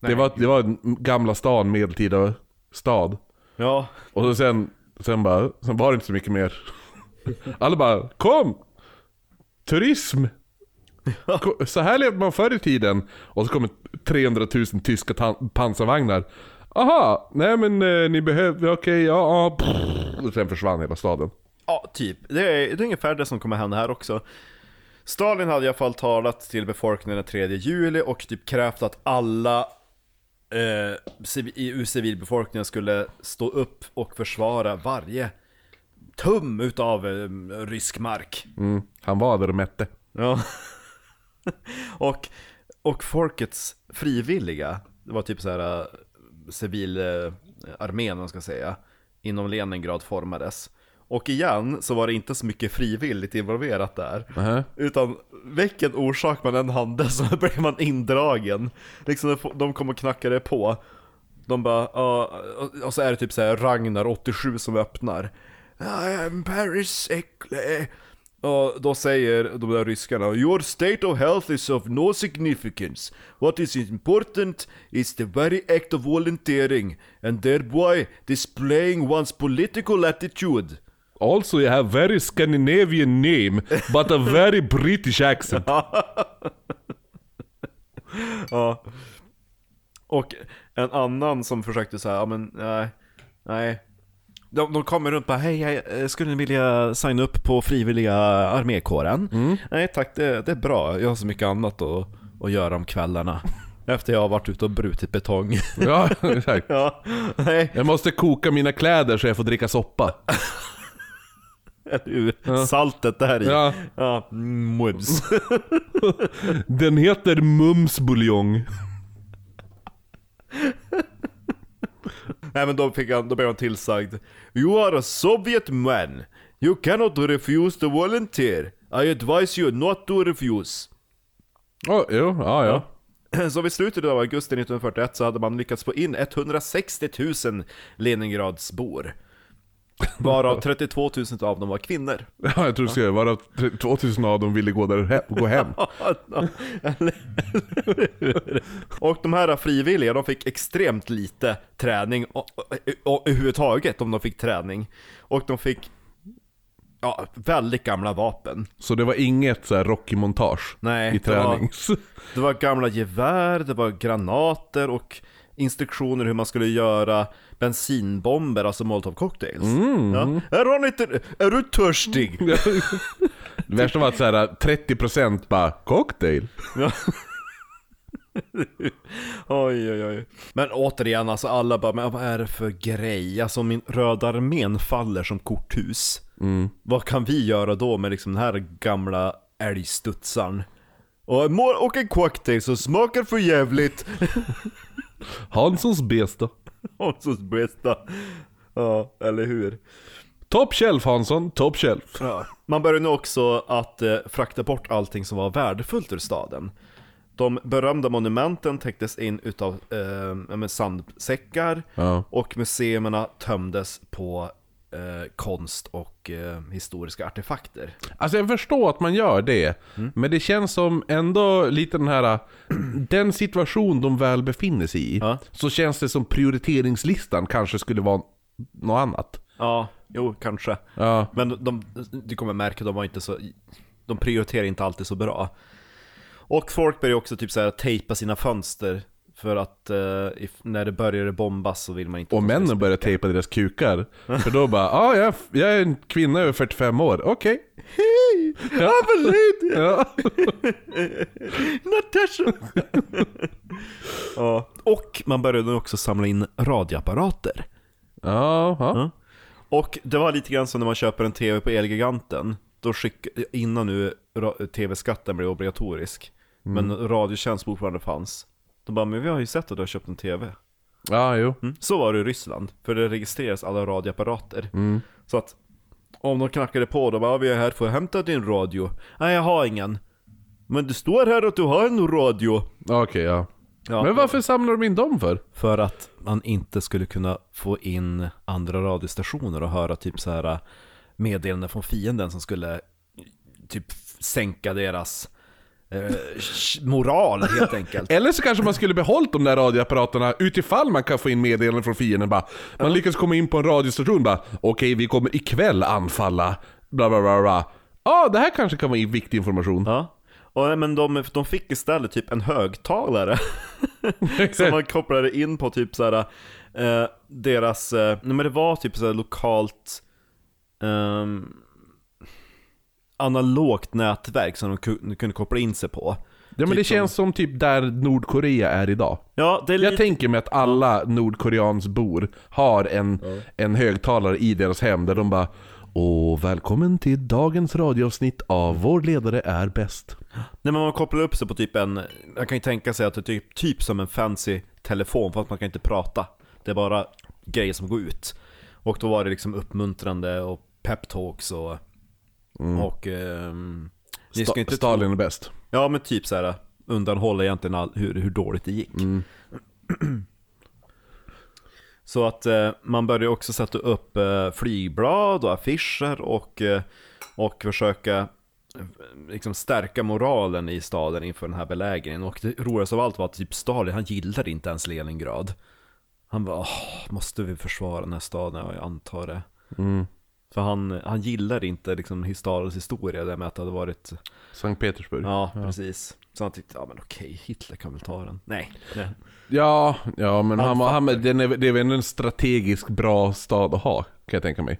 Det var, det var en gamla stan, medeltida stad. ja, Och så sen, sen bara, sen var det inte så mycket mer. Alla bara, kom! Turism! Så här levde man förr i tiden. Och så kommer 300 000 tyska pansarvagnar. Aha, nej men eh, ni behöver, okej, ja, ja. pff. Och sen försvann hela staden. ja, typ. Det är, det är ungefär det som kommer hända här också. Stalin hade i alla fall talat till befolkningen den 3 juli och typ krävt att alla eh, ur civilbefolkningen skulle stå upp och försvara varje tum utav eh, rysk mark. Mm. Han var där och mätte. Ja. och, och folkets frivilliga, det var typ så här civilarmén, eh, man ska säga, inom Leningrad formades. Och igen så var det inte så mycket frivilligt involverat där. Nähä. Utan vilken orsak man än hade så blev man indragen. Liksom de kom och knackade på. De bara, ja, och- och så är det typ så här Ragnar 87 som öppnar. I am Paris Ekle. Och då säger de där ryskarna Your state of health is of no significance. What is important is the very act of volunteering and thereby displaying one's political attitude. Also you have very Scandinavian name, but a very British accent. Ja. Och en annan som försökte säga, ja men nej, nej. De, de kommer runt och bara, hej, hej, eh, skulle ni vilja signa upp på frivilliga armékåren? Nej tack, det, det är bra. Jag har så mycket annat att, att göra om kvällarna. Efter jag har varit ute och brutit betong. Ja, exakt. ja, nej, Jag måste koka mina kläder så jag får dricka soppa. hur? Saltet där i. Ja. ja mums. Den heter mumsbuljong. Nej men då, fick han, då blev han tillsagd You are a Soviet man You cannot refuse to volunteer I advise you not to refuse Oh, jo, ja, ja. Så vid slutet av augusti 1941 så hade man lyckats få in 160 000 Leningradsbor Varav 32 000 av dem var kvinnor ja jag tror du skulle vara 2000 av dem ville gå, där, gå hem. Och de här frivilliga, de fick extremt lite träning och, och, och, överhuvudtaget om de fick träning Och de fick Ja, väldigt gamla vapen Så det var inget så här Rocky-montage i det var- träning. Det var gamla gevär, det var granater och instruktioner hur man skulle göra bensinbomber, alltså molotov cocktails. Ja. Är, du lite, är du törstig? Det värsta var att så här, 30% bara cocktail. oj, oj, oj. Men återigen, alltså alla bara, men vad är det för grej? Alltså min Röda armén faller som korthus. Vad kan vi göra då med liksom den här gamla älgstudsaren? Och, och en cocktail som smakar för jävligt. Hanssons bästa. Hanssons bästa. Ja, eller hur? Top shelf Hansson, top shelf. Ja. Man började nu också att eh, frakta bort allting som var värdefullt ur staden. De berömda monumenten täcktes in utav eh, sandsäckar Ja. och museerna tömdes på eh, konst och eh, historiska artefakter. Alltså jag förstår att man gör det, men det känns som ändå lite den här, den situation de väl befinner sig i, Ja. så känns det som prioriteringslistan kanske skulle vara något annat. Ja, jo, kanske. Ja, Men de, du kommer märka, de var inte så, de prioriterar inte alltid så bra. Och folk börjar också typ så här tejpa sina fönster för att eh, if, när det börjar bombas så vill man inte och männen börjar tejpa deras kukar. För då bara, ja jag, jag är en kvinna över 45 år, okej. Hej! I'm a lady! Ja. Natasha! ja. Och man började också samla in radioapparater. Ja, ja. Ja. Och det var lite grann som när man köper en TV på Elgiganten. Då skick, innan nu TV-skatten blev obligatorisk. Men Radiotjänst fortfarande fanns. De bara, men vi har ju sett att du har köpt en TV. ja jo. Mm. Så var det i Ryssland, för det registreras alla radioapparater. Så att om de knackade på, då bara, "Ja, vi är här för att hämta din radio. Nej, jag har ingen. Men det står här att du har en radio. Okej, ja. Ja, Men varför samlar de in dem för? För att man inte skulle kunna få in andra radiostationer och höra typ så här meddelanden från fienden som skulle typ sänka deras moral helt enkelt. Eller så kanske man skulle behållit de där radioapparaterna utifall man kan få in meddelanden från fienden bara. Man lyckas komma in på en radiostation bara Okej, vi kommer ikväll anfalla. Bla bla bla bla. Ja, det här kanske kan vara viktig information. Ja. Och, nej, men de, de fick istället typ en högtalare. Som man kopplade in på typ så här eh, deras, eh, men det var typ så här lokalt ehm, analogt nätverk som de ku- kunde koppla in sig på. Ja men det Typ som- känns som typ där Nordkorea är idag. Ja, det är Jag lite... tänker mig att alla Nordkoreansbor har en, en högtalare i deras hem där de bara Åh, välkommen till dagens radioavsnitt av Vår ledare är bäst. Men man kopplar upp sig på typ en, man kan ju tänka sig att det är typ, typ som en fancy telefon för att man kan inte prata. Det är bara grejer som går ut. Och då var det liksom uppmuntrande och peptalks och, och ehm, ni ska inte Stalin tro, är bäst. Ja men typ så här undanhålla egentligen all, hur, hur dåligt det gick. Så att eh, man började också sätta upp eh, flygblad och affischer och, eh, och försöka eh, liksom stärka moralen i staden inför den här belägringen. Och det roligaste av allt var att typ Stalin, han gillade inte ens Leningrad. Han bara, "Åh, måste vi försvara den här staden? Ja, jag antar det. För han, han gillade inte liksom historisk historia, det med att det hade varit Sankt Petersburg. Ja, precis. Så han tyckte, ja men okej, Hitler kan väl ta den. Nej. nej. Ja, ja men han, Han han, den är, det är väl en strategiskt bra stad att ha, kan jag tänka mig.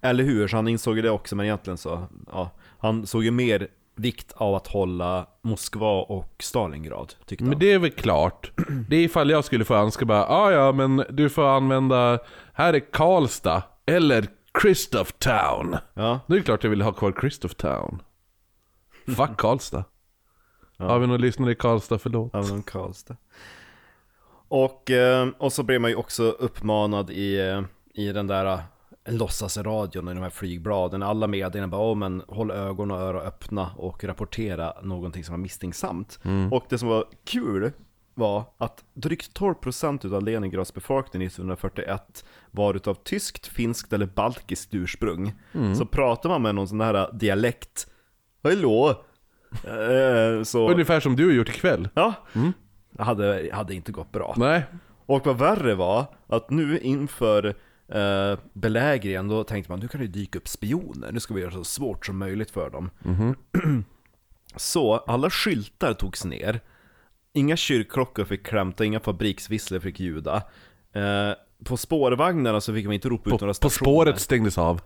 Eller hur, så han insåg ju det också, men egentligen så, ja. Han såg ju mer vikt av att hålla Moskva och Stalingrad, tyckte Men han. det är väl klart. Det är ifall jag skulle få önska bara, ah, ja men du får använda, här är Karlstad, eller Christoph Town. Ja, Nu är det klart jag vill ha kvar Christoph Town. Fuck Karlstad. Har vi någon lyssnare i Karlstad, förlåt. även om Karlstad. Och, eh, och så blev man ju också uppmanad i, eh, i den där eh, låtsasradion i de här flygbladen. Alla medierna bara, oh, men håll ögon och öron öppna och rapportera någonting som var misstänksamt. Och det som var kul var att drygt 12% av Leningrads befolkning 1941 var utav tyskt, finskt eller baltiskt ursprung. Så pratar man med någon sån här dialekt, hallå? Eh, så, Ungefär som du har gjort ikväll. ja, det hade, hade inte gått bra. Nej. Och vad värre var, att nu inför eh, belägringen, då tänkte man nu kan det dyka upp spioner, nu ska vi göra så svårt som möjligt för dem. så alla skyltar togs ner, inga kyrkklockor fick klämta, inga fabriksvisslor fick ljuda. Eh, på spårvagnarna så fick man inte ropa ut På, några på stationer. spåret stängdes av.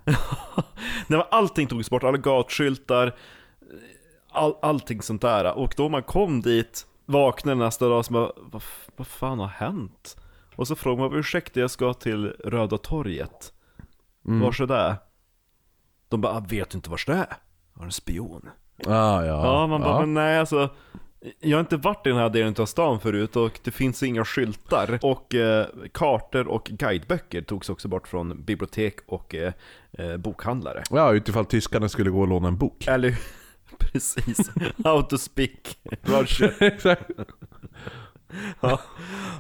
Nej, allting togs bort, alla gatskyltar, all, allting sånt där. Och då man kom dit, vaknade nästa dag, så bara, vad, vad fan har hänt? Och så frågade man, ursäkta jag ska till Röda torget. Vars är det? De bara, "Ah, vet du inte vars det är? Var en spion? Ah, ja, Ja, man bara, men nej alltså jag har inte varit i den här delen av stan förut och det finns inga skyltar. Och eh, kartor och guideböcker togs också bort från bibliotek och eh, eh, bokhandlare. Ja, utifall tyskarna skulle gå och låna en bok. Eller precis, how to speak Russian. Exakt. ja.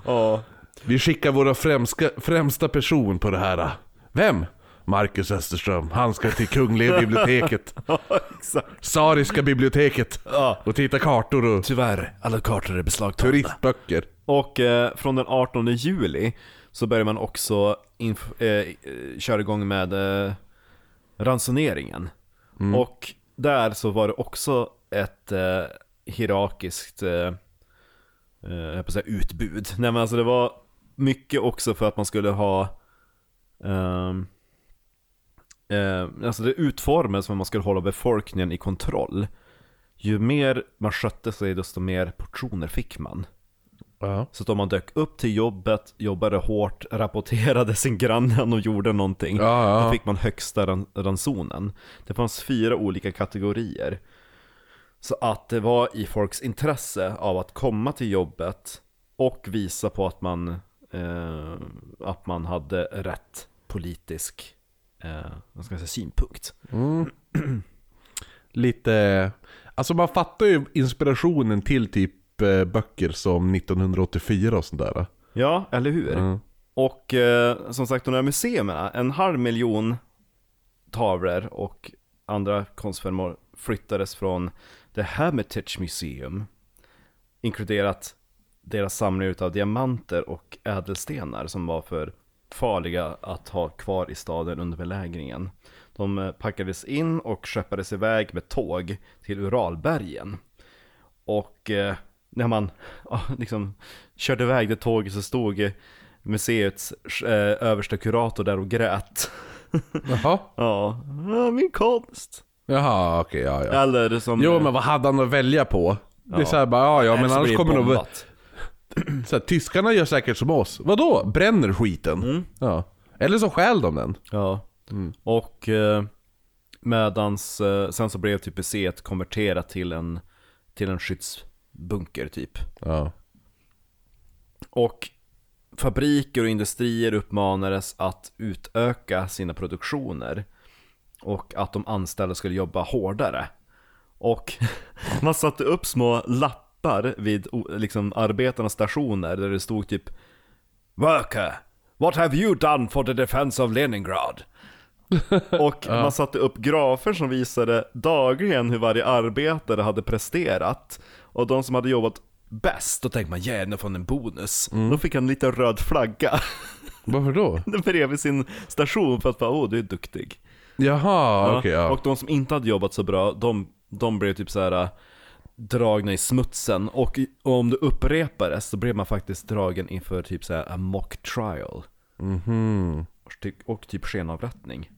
ja. Vi skickar våra främsta, främsta person på det här. Vem? Marcus Österström. Han ska till Kungliga biblioteket. ja, exakt. Sariska biblioteket. Ja. Och titta kartor och Tyvärr, alla kartor är beslagtagna. turistböcker. Och eh, från den 18 juli så börjar man också inf- eh, eh, köra igång med eh, ransoneringen. Och där så var det också ett eh, hierarkiskt eh, eh, jag höll på att säga utbud. Nej men alltså det var mycket också för att man skulle ha ehm, eh, Alltså det utformades för att man skulle hålla befolkningen i kontroll. Ju mer man skötte sig desto mer portioner fick man. Ja. Så att om man dök upp till jobbet, jobbade hårt, rapporterade sin granne och gjorde någonting, ja. då fick man högsta ran- ransonen. Det fanns fyra olika kategorier. Så att det var i folks intresse av att komma till jobbet och visa på att man, eh, att man hade rätt politisk eh, vad ska jag säga, synpunkt. Lite... Alltså man fattar ju inspirationen till typ eh, böcker som 1984 och sådär. Ja, eller hur? Mm. Och eh, som sagt, de här museerna, en halv miljon tavlor och andra konstföremål flyttades från The Hermitage Museum, inkluderat deras samling av diamanter och ädelstenar som var för farliga att ha kvar i staden under belägringen. De eh, packades in och skeppades iväg med tåg till Uralbergen. Och eh, när man ja, liksom körde iväg det tåget så stod eh, museets eh, översta kurator där och grät. Jaha. ja, "Ja, min konst. Jaha, okej, ja ja. Eller som... Jo men vad hade han att välja på? Det är Ja. såhär bara, ja ja men annars kommer nog... Så här, tyskarna gör säkert som oss. Vadå? Bränner skiten? Mm. Ja. Eller så stjäl de den. Ja. Mm. Och eh, medans, eh, sen så blev typ C konverterat till en, till en skyddsbunker typ. Ja. Och fabriker och industrier uppmanades att utöka sina produktioner. Och att de anställda skulle jobba hårdare. Och man satte upp små lappar vid o- liksom, arbetarnas stationer där det stod typ Worker, what have you done for the defense of Leningrad? Och man satte upp grafer som visade dagligen hur varje arbetare hade presterat. Och de som hade jobbat bäst, då tänkte man yeah, nu får han en bonus. Då fick han en liten röd flagga Varför då? bredvid sin station för att bara, åh du är duktig. Jaha, okej ja. Och de som inte hade jobbat så bra, de, de blev typ så här dragna i smutsen. Och, och om det upprepades så blev man faktiskt dragen inför typ så här a mock trial. Mhm. Och Och typ skenavrättning.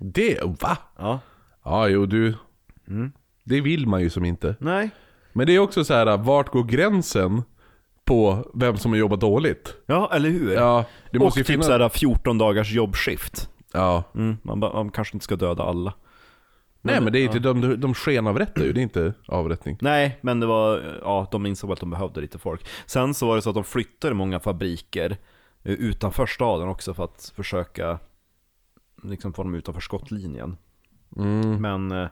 Det, va? Ja. Ja, jo du. Mm. Det vill man ju som inte. Nej. Men det är också så här, vart går gränsen på vem som har jobbat dåligt? Ja, eller hur? Ja, det måste och ju typ finnas... så här 14 dagars jobbskift. Ja. Mm, man, man kanske inte ska döda alla. Nej men det är inte, de, de skenavrättar ju, det är inte avrättning. Nej, men det var, ja, de insåg att de behövde lite folk. Sen så var det så att de flyttade många fabriker eh, utanför staden också för att försöka liksom få dem utanför skottlinjen. Mm. Men, eh,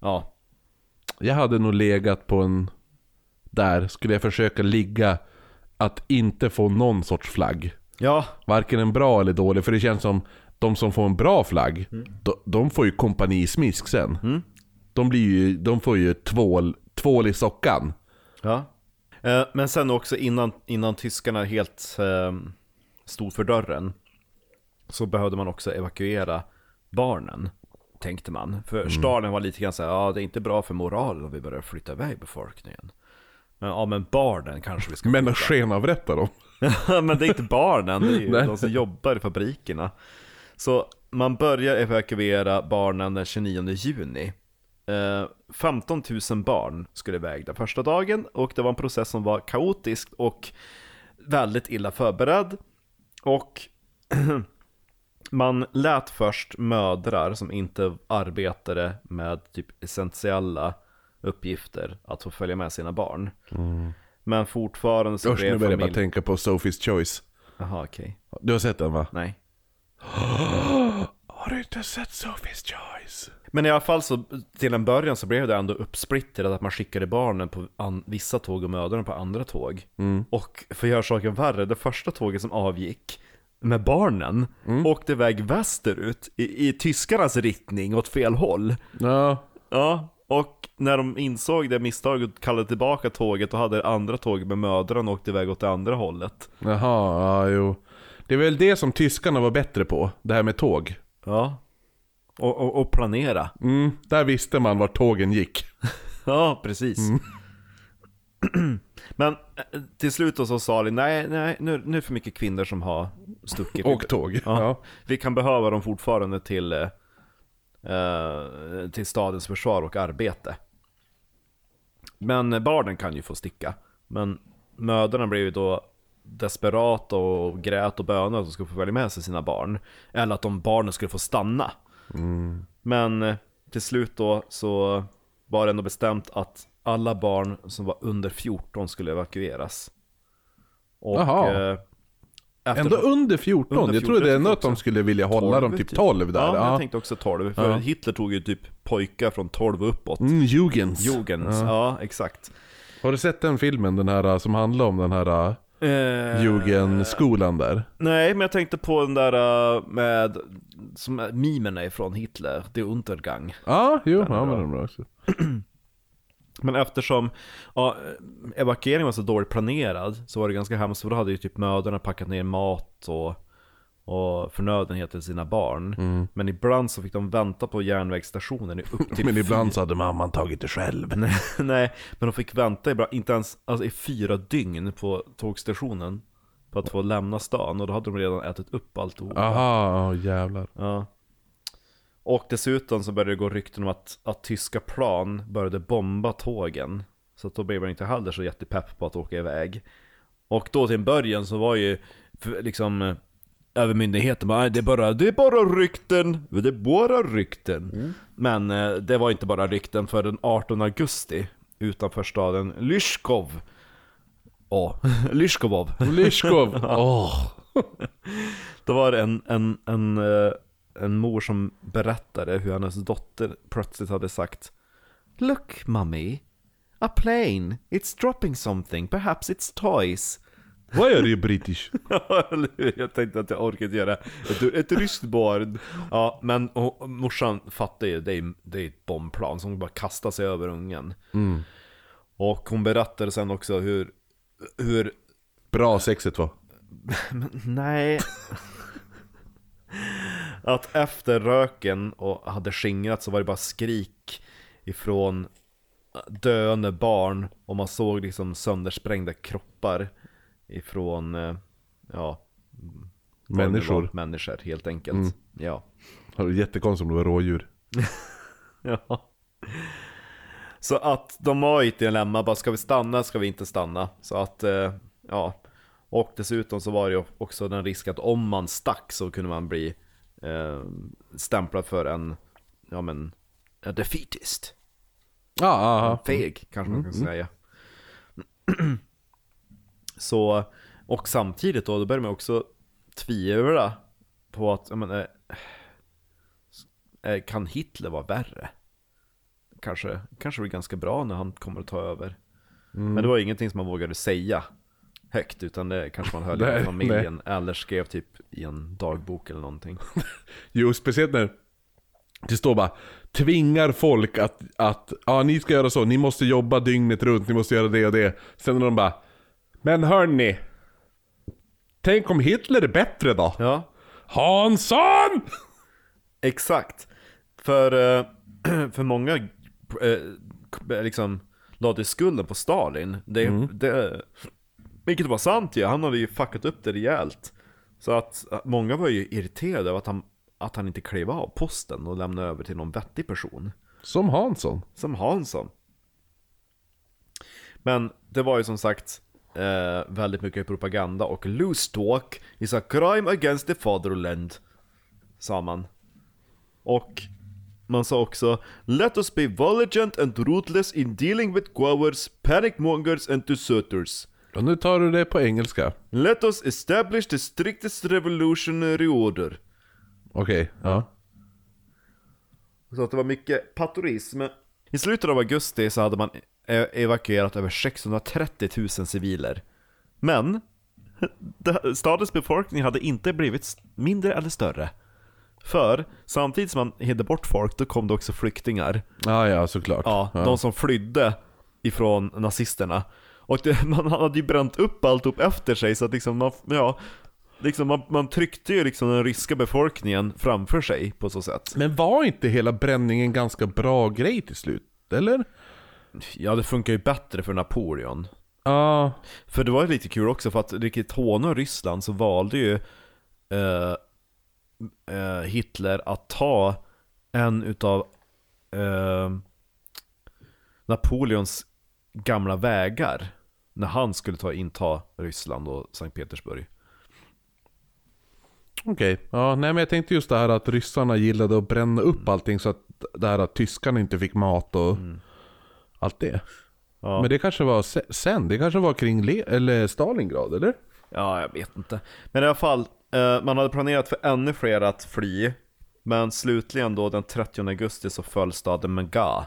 ja, Jag hade nog legat på en... Där skulle jag försöka ligga att inte få någon sorts flagg. ja, Varken en bra eller dålig, för det känns som de som får en bra flagg, de, de får ju kompanismisk sen. Mm. De, blir ju, de får ju tvål, tvål i sockan. ja. Eh, Men sen också innan, innan tyskarna helt eh, stod för dörren så behövde man också evakuera barnen. Tänkte man. För staden var lite grann så här, ja det är inte bra för moralen om vi börjar flytta iväg befolkningen. Men, ja men barnen kanske vi ska Men att skenavrätta dem. Men det är inte barnen, det är ju de som jobbar i fabrikerna. Så man börjar evakuera barnen den 29 juni. Eh, 15 000 barn skulle iväg den första dagen och det var en process som var kaotisk och väldigt illa förberedd. Och man lät först mödrar som inte arbetade med typ essentiella uppgifter att få följa med sina barn. Men fortfarande så Usch, nu blev börjar jag bara familj... tänka på Sophie's Choice. Jaha, okej. Du har sett den va? Nej. Har du inte sett Sophie's Choice? Men i alla fall så, till en början så blev det ändå uppsplittrat att man skickade barnen på an- vissa tåg och mödrarna på andra tåg. Och för att göra saken värre, det första tåget som avgick med barnen åkte iväg västerut i, i tyskarnas riktning åt fel håll. Ja. Ja, och när de insåg det misstaget och kallade tillbaka tåget och hade andra tåget med mödrarna åkt iväg åt det andra hållet. Jaha, ja jo. Det är väl det som tyskarna var bättre på, det här med tåg. Ja. Och, och, och planera. Mm, där visste man vart tågen gick. Ja, precis. Men eh, till slut då så sa de, nej, nej, nu, nu är det för mycket kvinnor som har stuckit. Och tåg. Ja. Ja. Vi kan behöva dem fortfarande till, eh, eh, till stadens försvar och arbete. Men barnen kan ju få sticka. Men mödrarna blev ju då desperata och grät och bönade att de skulle få följa med sig sina barn. Eller att de barnen skulle få stanna. Men eh, till slut då så var det ändå bestämt att alla barn som var under 14 skulle evakueras. Och, Jaha. eh, efter- Ändå under 14. Under jag trodde 14 ändå att de skulle vilja hålla dem typ 12 där. Ja, Ja, jag tänkte också 12. För Ja. Hitler tog ju typ pojkar från 12 och uppåt. Mm, Jugends. Jugends, ja. exakt. Har du sett den filmen, den här som handlar om den här Eh, Jugendskolan där? Nej, men jag tänkte på den där eh, med, som är mimerna ifrån Hitler, det är Untergang. Ja, jo, är ja, men den är bra också. Men eftersom ja, evakueringen var så dåligt planerad så var det ganska hemskt för då hade ju typ mödrarna packat ner mat och, och förnödenheter till sina barn. Men ibland så fick de vänta på järnvägsstationen i upp till Men ibland så hade mamman tagit det själv. Nej, nej, men de fick vänta ibland, inte ens alltså, i fyra dygn på tågstationen På att få lämna stan och då hade de redan ätit upp alltihop Aha, oh, jävlar. Ja Och dessutom så började det gå rykten om att, att tyska plan började bomba tågen. Så att då blev man inte heller så jättepepp på att åka iväg. Och då till en början så var ju för, liksom eh, övermyndigheten bara, "Nej, det är bara, det är bara rykten, det är bara rykten. Men eh, det var inte bara rykten för den 18 augusti utanför staden Lyskov. Ja, Lyskovov. Lyskov. Åh. Då var det en, en, en, eh, en mor som berättade hur hennes dotter plötsligt hade sagt Look mommy, a plane, it's dropping something, perhaps it's toys. Vad är det British? Jag tänkte att jag orkade göra ett, ett ryskt barn. Ja, men och, morsan fattar ju, det är, det är ett bombplan som bara kastar sig över ungen. Och hon berättade sen också hur, hur Bra sexet va? Nej. att efter röken och hade skingrat så var det bara skrik ifrån döende barn och man såg liksom söndersprängda kroppar ifrån, eh, ja, Människor. Människor helt enkelt. Ja. Det var jättekonstigt om det var rådjur. ja. Så att de var i ett dilemma, bara ska vi stanna, ska vi inte stanna? Så att, eh, ja. Och dessutom så var det ju också den risk att om man stack så kunde man bli eh, stämplad för en, ja men, a defeatist. Ja, aha. Feg kanske man kan säga. så, och samtidigt då, då börjar man också tvivla på att, jag menar, eh, kan Hitler vara värre? Kanske, kanske blir ganska bra när han kommer att ta över. Men det var ingenting som man vågade säga högt, utan det kanske man höll Nej, i familjen, eller skrev typ i en dagbok eller någonting. Jo, speciellt när det står bara Tvingar folk att, att ja ni ska göra så, ni måste jobba dygnet runt, ni måste göra det och det. Sen är de bara Men hörni Tänk om Hitler är bättre då? Ja, Hansson! Exakt. För, eh, för många eh, liksom lade skulden på Stalin. Det, det, vilket var sant ju, han hade ju fuckat upp det rejält. Så att att många var ju irriterade över att han, att han inte klev av posten och lämnade över till någon vettig person. Som Hansson. Som Hansson. Men det var ju som sagt eh, väldigt mycket propaganda och loose talk is a crime against the fatherland. Sa man. Och man sa också Let us be vigilant and ruthless in dealing with cowards, panic mongers and deserters. Och nu tar du det på engelska. Let us establish the strictest revolutionary order. Okej, ja. Så att det var mycket patorism. I slutet av augusti så hade man evakuerat över 630 000 civiler. Men stadens befolkning hade inte blivit mindre eller större. För samtidigt som man hade bort folk, då kom det också flyktingar. Ja, ja såklart. Ja, de som flydde ifrån nazisterna. Och det, man hade ju bränt upp alltihop efter sig så att liksom man, ja, liksom man, man tryckte ju liksom den ryska befolkningen framför sig på så sätt. Men var inte hela bränningen ganska bra grej till slut? Eller? Ja, det funkar ju bättre för Napoleon. Ja. För det var ju lite kul också för att riktigt håna Ryssland så valde ju eh, eh, Hitler att ta en utav eh, Napoleons gamla vägar när han skulle ta inta Ryssland och Sankt Petersburg. Okej, ja nej men jag tänkte just det här att ryssarna gillade att bränna upp allting så att det här att tyskarna inte fick mat och allt det. Ja. Men det kanske var se- sen, det kanske var kring Le- eller Stalingrad eller? Ja, jag vet inte. Men i alla fall, eh, man hade planerat för ännu fler att fly. Men slutligen då den 30 augusti så föll staden Mga.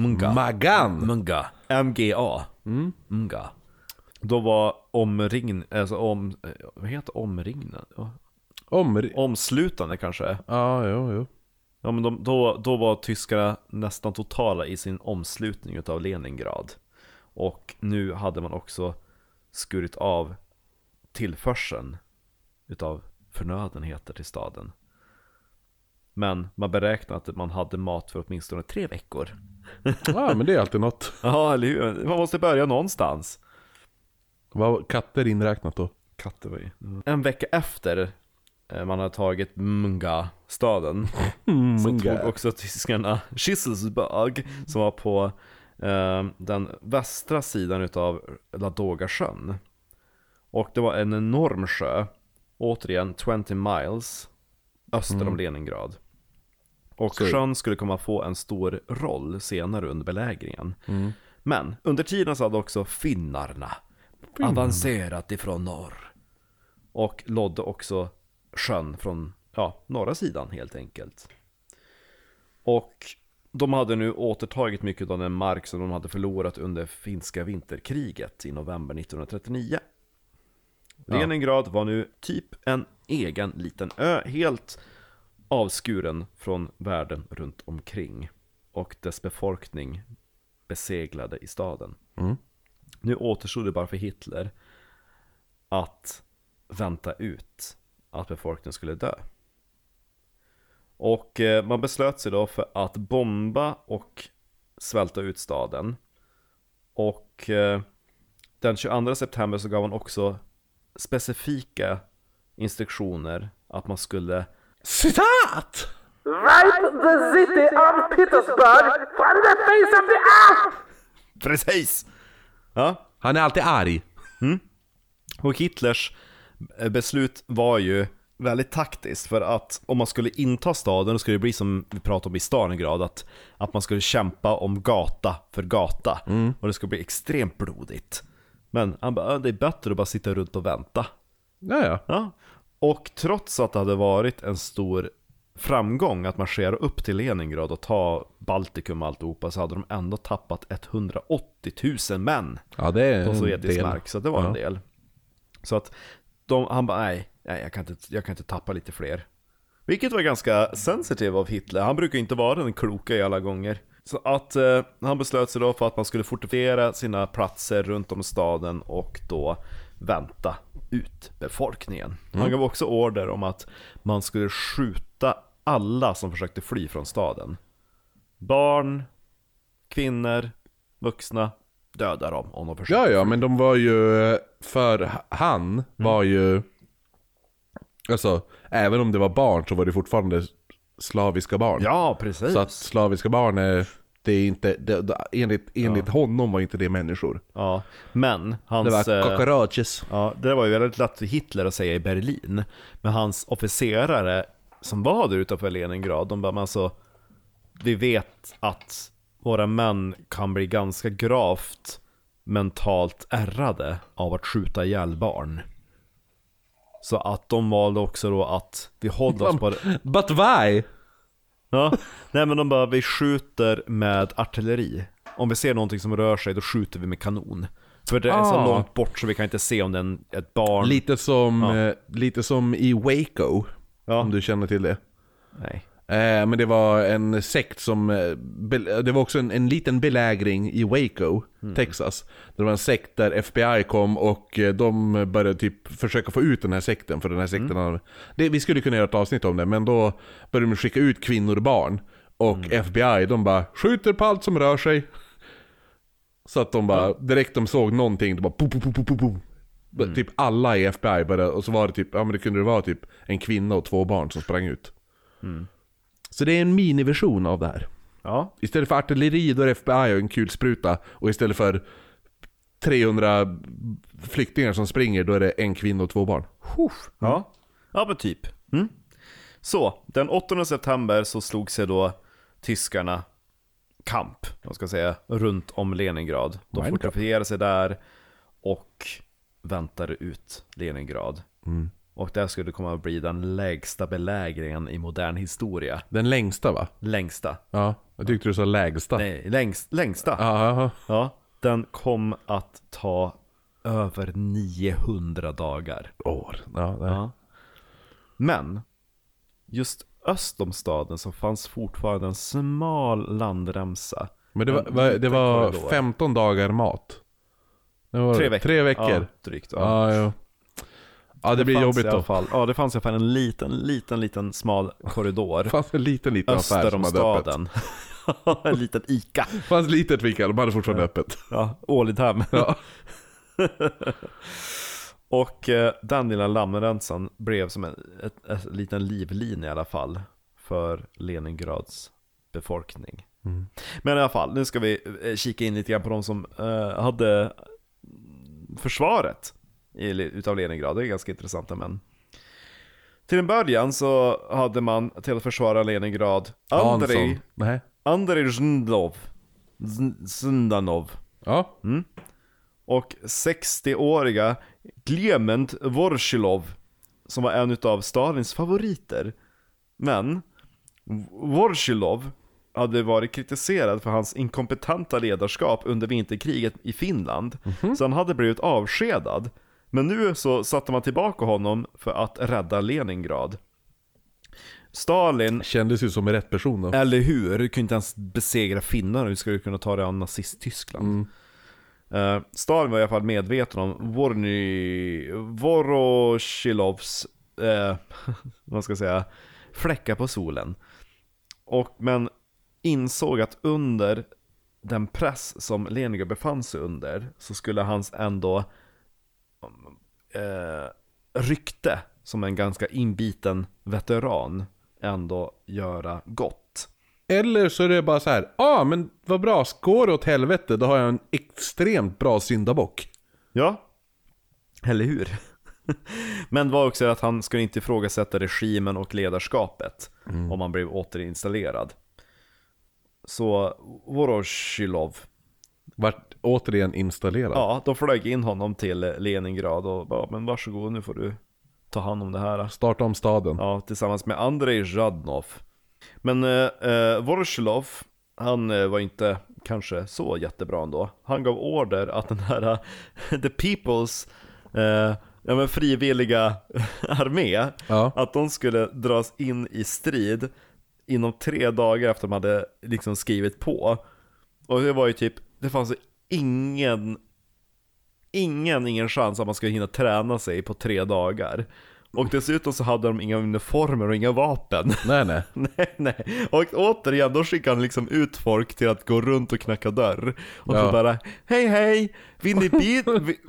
Mga. Magan! Munga. MGA. Munga. Då var omringn, alltså om, eh, vad heter omringna? Ja, Om... Omslutande kanske? Ja, jo, jo. Ja men de, då, då var tyskarna nästan totala i sin omslutning utav Leningrad. Och nu hade man också skurit av tillförseln utav förnödenheter till staden. Men man beräknade att man hade mat för åtminstone tre veckor. Ja, men det är alltid något. Ja, eller hur? Man måste börja någonstans. Var katter inräknat då? Katter var ju... En vecka efter man hade tagit Munga-staden. Så Munga. tog också tyskarna Schisselsburg som var på eh, den västra sidan utav Ladoga-sjön. Och det var en enorm sjö, återigen 20 miles öster om Leningrad. Och Så- sjön skulle komma få en stor roll senare under belägringen. Men under tiden så hade också finnarna avancerat ifrån norr. Och lodde också sjön från ja, norra sidan helt enkelt. Och de hade nu återtagit mycket av den mark som de hade förlorat under finska vinterkriget i november 1939. Ja. Leningrad var nu typ en egen liten ö, helt avskuren från världen runt omkring. Och dess befolkning beseglade i staden. Mm. Nu återstod det bara för Hitler att vänta ut att befolkningen skulle dö. Och eh, man beslöt sig då för att bomba och svälta ut staden. Och eh, den 22 september så gav han också specifika instruktioner att man skulle Citat! Wipe the city of Petersburg from the face of the earth! Precis! Ja, Han är alltid arg. Och Hitlers beslut var ju väldigt taktiskt för att om man skulle inta staden, då skulle det bli som vi pratade om i Stalingrad, att, att man skulle kämpa om gata för gata. Och det skulle bli extremt blodigt. Men han bara, "Ja, det är bättre att bara sitta runt och vänta. Ja, ja. Och trots att det hade varit en stor framgång att marschera upp till Leningrad och ta Baltikum och alltihopa så hade de ändå tappat 180 000 män Ja, det är på sovjetisk mark, så det var Ja. en del. Så att de, han bara, nej, nej jag, kan inte, jag kan inte tappa lite fler. Vilket var ganska sensitive av Hitler, han brukar inte vara den kloka i alla gånger. Så att eh, han beslöt sig då för att man skulle fortifiera sina platser runt om staden och då vänta ut befolkningen. Han gav också order om att man skulle skjuta alla som försökte fly från staden. Barn, kvinnor, vuxna, döda dem om de försökte Ja, ja, men de var ju, för han var ju, alltså, även om det var barn så var det fortfarande slaviska barn. Ja, precis. Så att slaviska barn är, det är inte, det, det, enligt, enligt honom var inte det människor. Ja, men Det hans... var eh, cockroaches. ja, det var ju väldigt lätt för Hitler att säga i Berlin. Men hans officerare som var där utanför Leningrad, de bara, men alltså, vi vet att våra män kan bli ganska gravt mentalt ärrade av att skjuta ihjäl barn. Så att de valde också då att vi håller oss på det. But why? Ja, nej men de bara, vi skjuter med artilleri. Om vi ser någonting som rör sig, då skjuter vi med kanon. För det är så Ah. långt bort så vi kan inte se om det är ett barn. Lite som, eh, lite som i Waco, Ja. om du känner till det. Nej. Eh, men det var en sekt som, eh, det var också en, en liten belägring i Waco, Texas. Det var en sekt där FBI kom och eh, de började typ försöka få ut den här sekten, för den här sekten hade, det, Vi skulle kunna göra ett avsnitt om det, men då började de skicka ut kvinnor och barn. Och FBI, de bara skjuter på allt som rör sig. Så att de bara, direkt de såg någonting, de bara pum, pum, pum, pum, pum, pum. Typ alla i FBI började, och så var det typ, ja men det kunde det vara typ en kvinna och två barn som sprang ut. Så det är en miniversion av det här. Ja, Istället för artilleri då är det FBI och en kulspruta. Och istället för 300 flyktingar som springer då är det en kvinna och två barn. ja. Ja men typ. Mm. Så, den 8 september så slog sig då tyskarna kamp, vad ska säga, runt om Leningrad. De fortifierade sig där och väntade ut Leningrad. Och det skulle komma att bli den lägsta belägringen i modern historia. Den längsta va? Längsta. Ja, jag tyckte du sa lägsta. Nej, längst, längsta. Ja, ja, den kom att ta över 900 dagar. År. Ja, ja. Men, just öst om staden så fanns fortfarande en smal landremsa. Men det var, det var korridor. 15 dagar mat. Var Tre veckor. Tre veckor. Ja, drygt. Ja. Ja, ja. det, blir fanns jobbigt i alla då. fall, Ja, det fanns i alla fall en liten, liten, liten smal korridor. Det fanns en liten, liten affär öster som om hade öppet. staden. en liten Ica. Det fanns litet fika, de hade fortfarande öppet. Ja, Ålidhem. Ja. Och eh, den lilla lammremsan blev som en ett, ett, liten livlina i alla fall för Leningrads befolkning. Men i alla fall, nu ska vi eh, kika in lite grann på de som eh, hade försvaret utav Leningrad. Det är ganska intressanta män. Till en början så hade man till att försvara Leningrad Andrei. Andrei Zndov, Z- Zdanov Ja. och 60-åriga Klement Vorsilov som var en utav Stalins favoriter. Men Vorsilov hade varit kritiserad för hans inkompetenta ledarskap under vinterkriget i Finland. Så han hade blivit avskedad. Men nu så satte man tillbaka honom för att rädda Leningrad. Stalin Kändes ju som en rätt person då. eller hur? Du kunde inte ens besegra finnarna, hur ska du kunna ta dig an nazist-Tyskland? Eh, Stalin var i alla fall medveten om Vorny... Voroshilovs, eh, vad ska jag säga, fläckar på solen. Och, men insåg att under den press som Leningrad befann sig under så skulle hans ändå eh, rykte som en ganska inbiten veteran ändå göra gott. Eller så är det bara så här. ja ah, men vad bra, går det åt helvete då har jag en extremt bra syndabock. Ja, eller hur? Men det var också att han skulle inte ifrågasätta regimen och ledarskapet om han blev återinstallerad. Så Voroshilov, Vart återigen installerad. ja, de flög in honom till Leningrad och bara, men varsågod nu får du ta hand om det här. Starta om staden. Ja, tillsammans med Andrei Zhadnov. Men eh, eh, Voroshilov, han eh, var inte kanske så jättebra ändå. Han gav order att den här eh, The People's eh, ja, men frivilliga armé, Ja. att de skulle dras in i strid inom tre dagar efter de hade liksom skrivit på. Och det var ju typ, det fanns ju ingen ingen, ingen chans att man skulle hinna träna sig på tre dagar. Och dessutom så hade de inga uniformer och inga vapen. Nej nej. nej, nej. Och återigen, då skickade han liksom ut folk till att gå runt och knacka dörr. Och Ja. så bara, hej hej, vill ni bit... vi-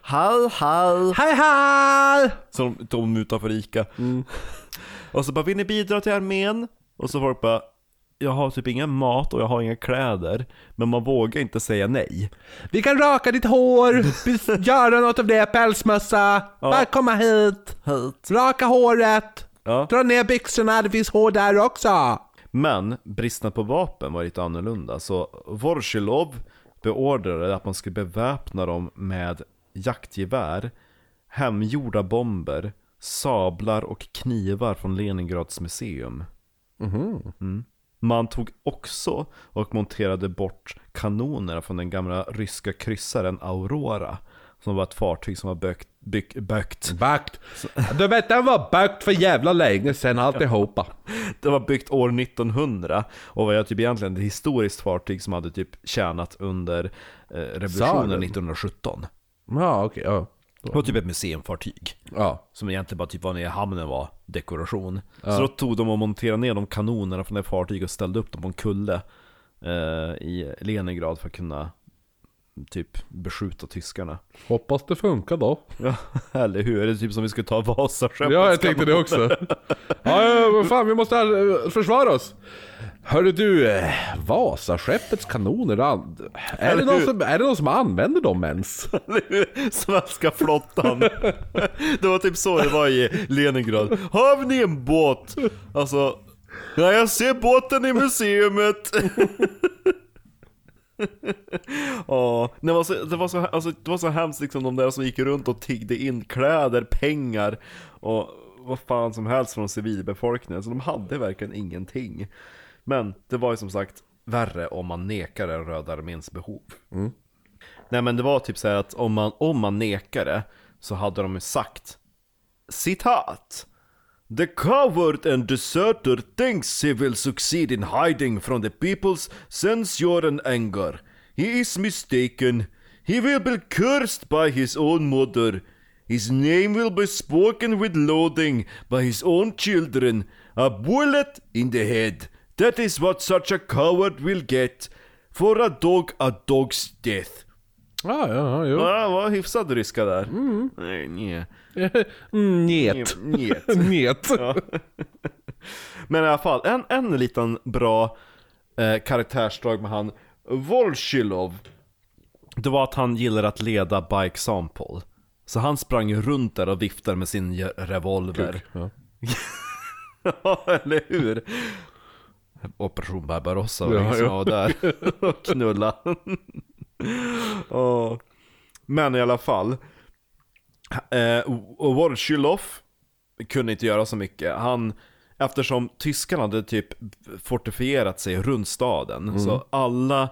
Hall, hall. Hej hej! Så de dem utanför Ica. Och så bara, vill ni bidra till armén? Och så folk bara, jag har typ ingen mat och jag har inga kläder. Men man vågar inte säga nej. Vi kan raka ditt hår, göra något av det, pälsmössa. Bara komma hit. Hit. Raka håret. Ja. Dra ner byxorna, det finns hår där också. Men bristen på vapen var lite annorlunda, så Vorsilov beordrade att man skulle beväpna dem med jaktgevär, hemgjorda bomber, sablar och knivar från Leningrads museum. Mm. Man tog också och monterade bort kanoner från den gamla ryska kryssaren Aurora, som var ett fartyg som var bökt, byck, bökt. Bakt. Du vet den var bakt för jävla länge sen alltihopa. Det var byggt år 1900 och var typ egentligen ett historiskt fartyg som hade typ tjänat under eh, revolutionen Tsaren. 1917. Ja okej, ja. Det var typ ett museumfartyg. Ja. Som egentligen bara typ var nere i hamnen var dekoration. Så då tog de och monterade ner de kanonerna från det fartyget och ställde upp dem på en kulle eh, i Leningrad för att kunna typ beskjuta tyskarna. Hoppas det funkar då. Ja, eller hur? Är det typ som vi skulle ta Vasaskeppet? Ja, jag tänkte det också. Ja, ja, fan, vi måste eh, försvara oss. Hörru du, eh, Vasaskeppets kanoner, an- är det, någon som, är det någon som använder dem ens? Svenska flottan. Det var typ så det var i Leningrad. Har ni en båt? Alltså, ja jag ser båten i museumet. Ja, det var så, det var så, alltså, det var så hemskt liksom de där som gick runt och tiggde in kläder, pengar och vad fan som helst från civilbefolkningen. Så de hade verkligen ingenting. Men det var ju som sagt värre om man nekar den röda arméns behov. Nej men det var typ så här att om man, om man nekade så hade de ju sagt Citat The coward and deserter thinks he will succeed in hiding from the people's censure and anger. He is mistaken. He will be cursed by his own mother. His name will be spoken with loathing by his own children. A bullet in the head. That is what such a coward will get. For a dog, a dog's death. Ja, ja, jo. Ja, var hyfsad ryska där. Nej, nej. Njet. Njet. Njet. Ja. Men i alla fall, en, en liten bra eh, karaktärsdrag med han Volshilov Det var att han gillar att leda by example Så han sprang runt där och viftade med sin revolver Ja. Ja, eller hur? Operation Barbarossa var Ja, det ingen som ja. där och knulla Ja. Men i alla fall eh, och Vorshilov kunde inte göra så mycket. Han, eftersom tyskarna hade typ fortifierat sig runt staden, så alla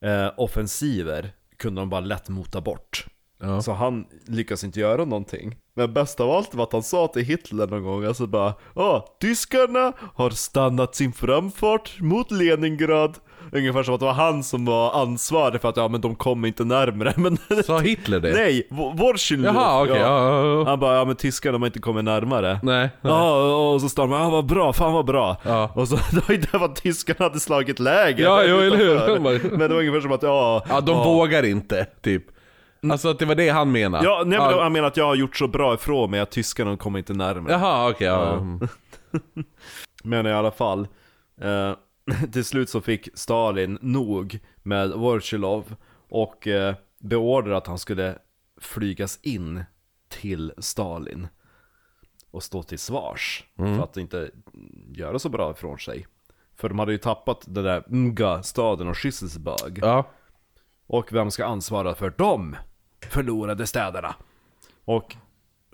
eh, offensiver kunde de bara lätt mota bort. Ja. Så han lyckas inte göra någonting. Men bäst av allt var att han sa till Hitler någon gång, alltså bara Ja, tyskarna har stannat sin framfart mot Leningrad. Ungefär som att det var han som var ansvarig för att ja men de kommer inte närmre. Men Sa Hitler det? nej, Vorsilov. Jaha, okej. Ja. Ja, ja, ja. Han bara, ja men tyskarna har inte kommit närmare. Nej. nej. Ja, och så står de ja vad bra, fan vad bra. Ja. Och så, det var ju det att tyskarna hade slagit läger. Ja, jo, eller hur? Men det var ungefär som att, ja. Ja, de vågar inte, typ. Alltså att det var det han menade? Ja, nej, men han menar att jag har gjort så bra ifrån mig att tyskarna kommer inte närmare. Jaha, okej. ja. Mm. Men i alla fall, eh, till slut så fick Stalin nog med Vorsilov och eh, beordrade att han skulle flygas in till Stalin och stå till svars för att inte göra så bra ifrån sig. För de hade ju tappat den där Mga-staden och Schisselsburg. Ja. Och vem ska ansvara för de förlorade städerna? Och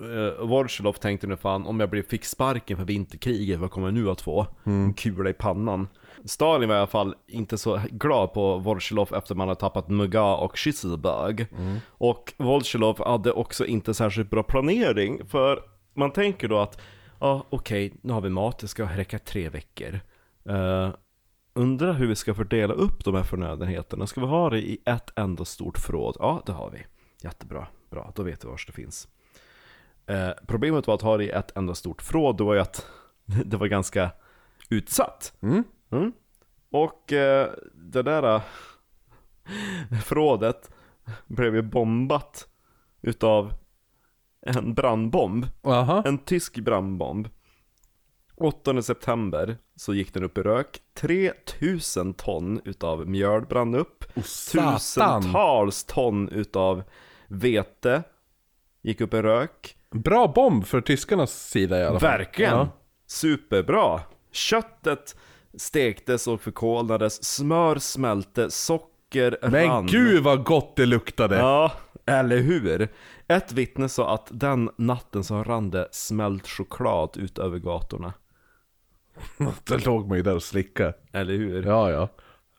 eh, Vorsilov tänkte nu fan, om jag blir fick sparken för vinterkriget, vad kommer jag nu att få? En kula i pannan. Stalin var i alla fall inte så glad på Vorsilov efter man hade tappat Muga och Schisselsburg. Och Vorsilov hade också inte särskilt bra planering, för man tänker då att, ja okej, nu har vi mat, det ska räcka tre veckor. Eh, Undrar hur vi ska fördela upp de här förnödenheterna. Ska vi ha det i ett enda stort förråd? Ja, det har vi. Jättebra. Bra, då vet vi var det finns. Eh, problemet var att ha det i ett enda stort förråd, det var ju att det var ganska utsatt. Mm. Mm. Och eh, det där eh, förrådet blev ju bombat utav en brandbomb. Jaha. En tysk brandbomb. 8 september så gick den upp i rök. 3000 ton utav mjöl brann upp. satan. Tusentals ton utav vete gick upp i rök. Bra bomb för tyskarnas sida i alla fall. Verkligen! Ja. Superbra! Köttet stektes och förkolnades, smör smälte, socker Men rann. gud vad gott det luktade! Ja, eller hur? Ett vittne sa att den natten så rann det smält choklad ut över gatorna. Då låg man ju där och slickade. Eller hur? Ja, ja.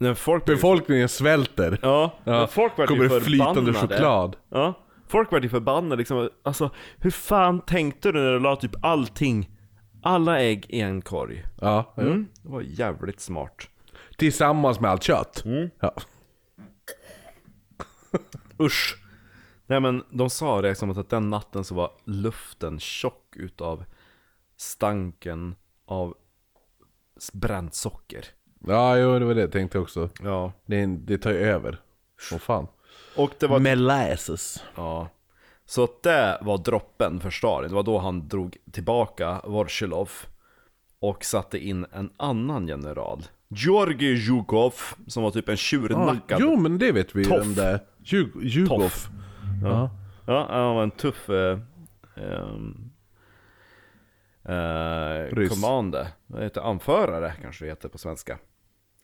När folk Befolkningen svälter. Ja, Ja, folk var kommer ju det flytande förbannade. choklad. Ja, folk var ju förbannade liksom. Alltså, hur fan tänkte du när du la typ allting, alla ägg i en korg? Ja, ja. Mm, det var jävligt smart. Tillsammans med allt kött. Mm. Ja. Usch. Nej men de sa det liksom att den natten så var luften tjock utav stanken av bränt socker. Ja, jo det var det jag tänkte också. Ja. Det, det tar ju över. Åh fan. Och det var Molasses. Ja. Så det var droppen för Stalin. Det var då han drog tillbaka Vorsilov och satte in en annan general. Georgij Zjukov, som var typ en Ja, tjurnackad. jo men det vet vi ju där. Jug- Jugov. Toff. Ja. Ja, han var en tuff eh, ehm, eh, Ryss. commander. Vad heter anförare kanske det heter på svenska.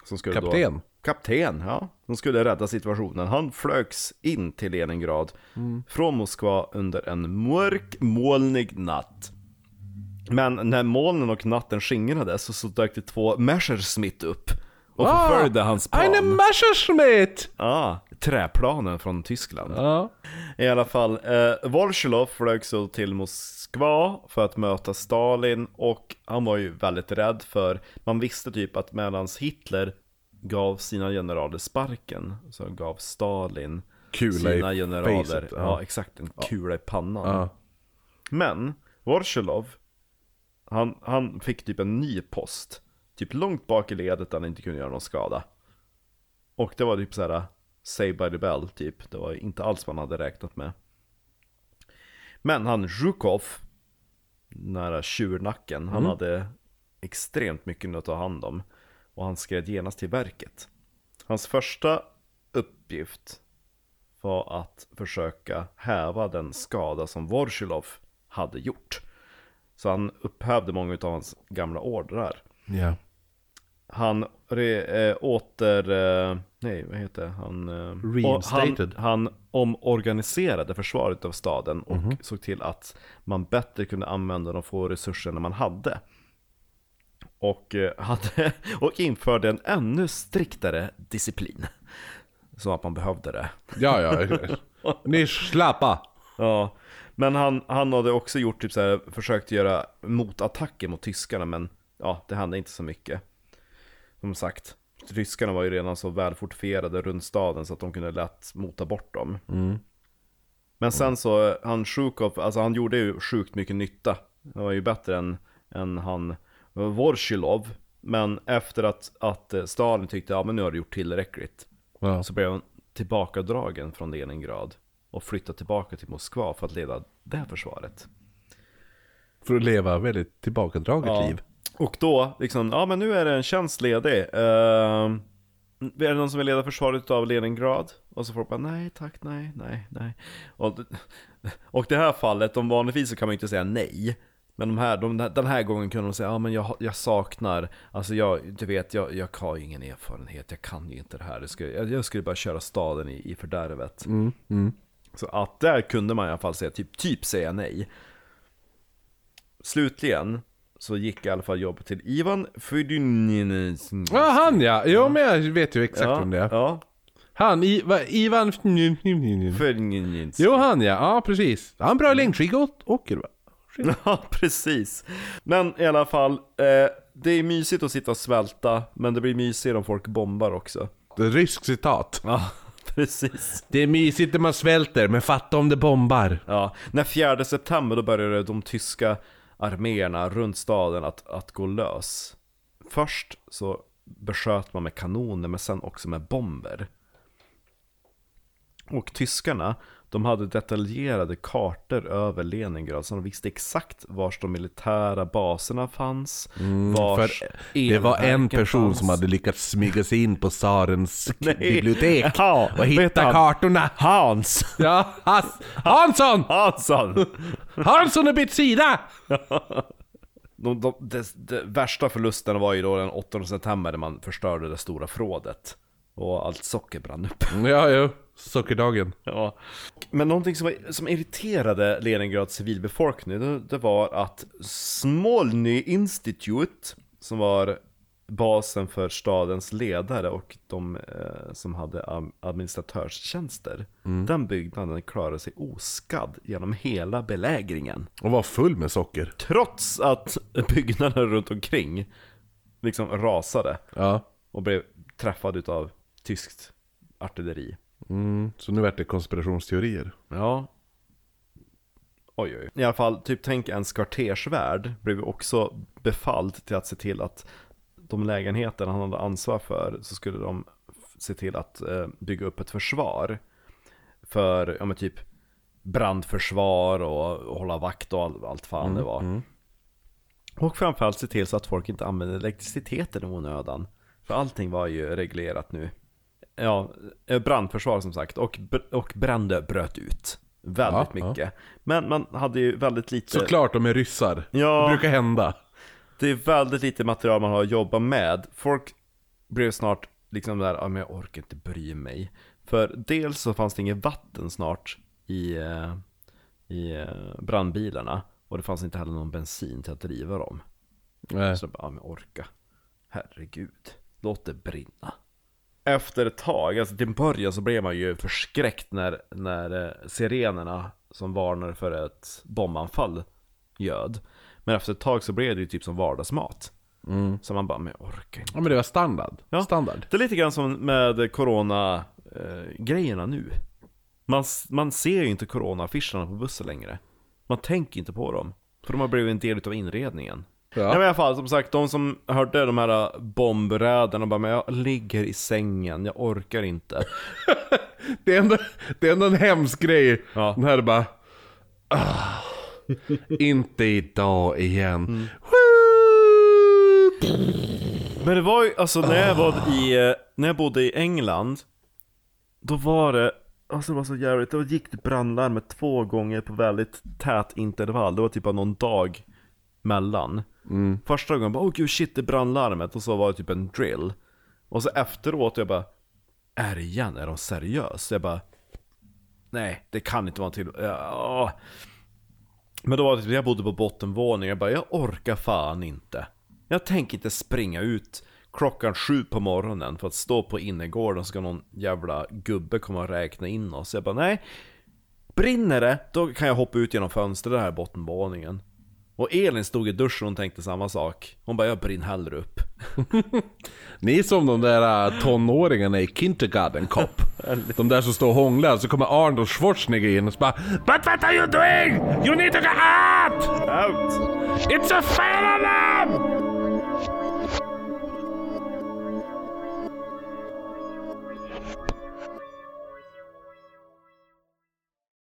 Som skulle Kapten. Då, kapten, ja. Som skulle rädda situationen. Han flögs in till Leningrad Mm. från Moskva under en mörk, molnig natt. Men när molnen och natten skingrades så, så dök det två Messerschmitt upp och Ah, förföljde hans plan. Eine Messerschmitt! Ja, träplanen från Tyskland. Ja. I alla fall, eh, Vorsilov flög så till Moskva för att möta Stalin och han var ju väldigt rädd för, man visste typ att medans Hitler gav sina generaler sparken, så gav Stalin Kula i sina generaler, facet, ja. ja. exakt, en kula i pannan. Ja. Men, Vorsilov, han, han fick typ en ny post, typ långt bak i ledet där han inte kunde göra någon skada. Och det var typ så här Say by the bell typ. Det var inte alls vad man hade räknat med. Men han Zhukov, nära tjurnacken, han hade extremt mycket att ta hand om. Och han skred genast till verket. Hans första uppgift var att försöka häva den skada som Vorsilov hade gjort. Så han upphävde många av hans gamla ordrar. Ja. Han re, eh, åter... Eh, nej, vad heter han? Eh, Reinstated. Han, han omorganiserade försvaret av staden och såg till att man bättre kunde använda de få resurserna man hade. Och, eh, hade, och införde en ännu striktare disciplin. Så att man behövde det. Ja, ja. Ni slappa. Ja, men han, han hade också gjort typ så här, försökt göra motattacker mot tyskarna men ja, det hände inte så mycket. Som sagt, tyskarna var ju redan så väl fortifierade runt staden så att de kunde lätt mota bort dem. Men sen så, han Sjukov, alltså han gjorde ju sjukt mycket nytta. Det var ju bättre än, än han Vorsilov. Men efter att, att eh, Stalin tyckte, ja men nu har du gjort tillräckligt. Ja. Så blev han tillbakadragen från Leningrad och flyttade tillbaka till Moskva för att leda det här försvaret. För att leva väldigt tillbakadraget liv. Och då, liksom, ja men nu är det en tjänst ledig. Uh, är det någon som vill leda försvaret av Leningrad? Och så får man nej tack, nej, nej, nej. Och, och det här fallet, de vanligtvis så kan man ju inte säga nej. Men de här, de, den här gången kunde de säga, ja men jag, jag saknar, alltså jag, du vet, jag, jag har ju ingen erfarenhet, jag kan ju inte det här. Jag skulle, jag, jag skulle bara köra staden i, i fördärvet. Så att där kunde man i alla fall säga, typ, typ säga nej. Slutligen så gick i alla fall jobbet till Ivan Fydynins. Ja, han ja. Jo, men jag vet ju exakt ja, vem det. Ja, Han, I, va, Ivan... Fydynins. Jo, han ja. Ja, precis. Han bra längdskidåkare va? Ja, precis. Men i alla fall, eh, det är mysigt att sitta och svälta, men det blir mysigare om folk bombar också. Ryskt citat. Ja, precis. Det är mysigt när man svälter, men fatta om det bombar. Ja, när 4 september då började de tyska arméerna runt staden att, att gå lös. Först så besköt man med kanoner men sen också med bomber. Och tyskarna, de hade detaljerade kartor över Leningrad så de visste exakt vars de militära baserna fanns. vars för Det var en person fanns. som hade lyckats smyga sig in på tsarens bibliotek Ja, och hitta kartorna. Hans! Ja, Has Hansson! Hansson! Hansson har bytt sida! De, de, det, det värsta förlusten var ju då den 8 september när man förstörde det stora förrådet. Och allt socker brann upp. Ja, jo. Sockerdagen. Ja. Men någonting som, var, som irriterade Leningrads civilbefolkning, det, det var att Smolny Institute, som var basen för stadens ledare och de eh, som hade administratörstjänster, den byggnaden klarade sig oskadd genom hela belägringen. Och var full med socker. Trots att byggnaderna runt omkring liksom rasade Ja. och blev träffad utav tyskt artilleri. Mm, så nu vart det konspirationsteorier. Ja. Oj, oj. I alla fall, typ tänk en kvartersvärd blev också befalld till att se till att de lägenheter han hade ansvar för så skulle de se till att eh, bygga upp ett försvar. För, ja men typ brandförsvar och, och hålla vakt och all, allt fan det var. Och framförallt se till så att folk inte använde elektriciteten i onödan. För allting var ju reglerat nu. Ja, eh, brandförsvar som sagt. Och, och bränder bröt ut. Väldigt Ja, ja. mycket. Men man hade ju väldigt lite... Såklart de är ryssar. Ja. Det brukar hända. Det är väldigt lite material man har att jobba med. Folk blev snart liksom där, ja men jag orkar inte bry mig. För dels så fanns det inget vatten snart i, eh, i eh, brandbilarna. Och det fanns inte heller någon bensin till att driva dem. Nej. Så bara, ja men orka. Herregud, låt det brinna. Efter ett tag, alltså till en början så blev man ju förskräckt när, när eh, sirenerna som varnar för ett bombanfall ljöd. Men efter ett tag så blev det ju typ som vardagsmat. Så man bara, men jag orkar inte. Ja men det var standard. Ja. Standard. Det är lite grann som med corona-grejerna nu. Man, man ser ju inte corona-affischerna på bussen längre. Man tänker inte på dem. För de har blivit en del av inredningen. Ja. men i alla fall, som sagt, de som hörde de här bombräderna bara, men jag ligger i sängen, jag orkar inte. Det är ändå, det är ändå en hemsk grej. Ja. Den här är bara... Ah, inte idag igen. Men det var ju, alltså när jag var i, eh, när jag bodde i England Då var det, alltså det var så jävligt, då gick det brandlarmet två gånger på väldigt tät intervall Det var typ bara någon dag mellan Första gången bara, åh gud shit det är brandlarmet och så var det typ en drill Och så efteråt jag bara Är det igen? Är de seriösa? Jag bara Nej, det kan inte vara till, ja. Men då var det typ, jag bodde på bottenvåningen, jag bara, jag orkar fan inte. Jag tänker inte springa ut klockan sju på morgonen för att stå på innergården så ska någon jävla gubbe komma och räkna in oss. Jag bara, nej. Brinner det, då kan jag hoppa ut genom fönstret där i bottenvåningen. Och Elin stod i duschen och tänkte samma sak. Hon bara, jag brinner hellre upp. Ni är som de där äh, tonåringarna i Kindergarten Cop. De där som står och hånglar, så kommer Arnold Schwarzenegger in och så bara But what are you doing? You need to go out! Out! It's a fire alarm!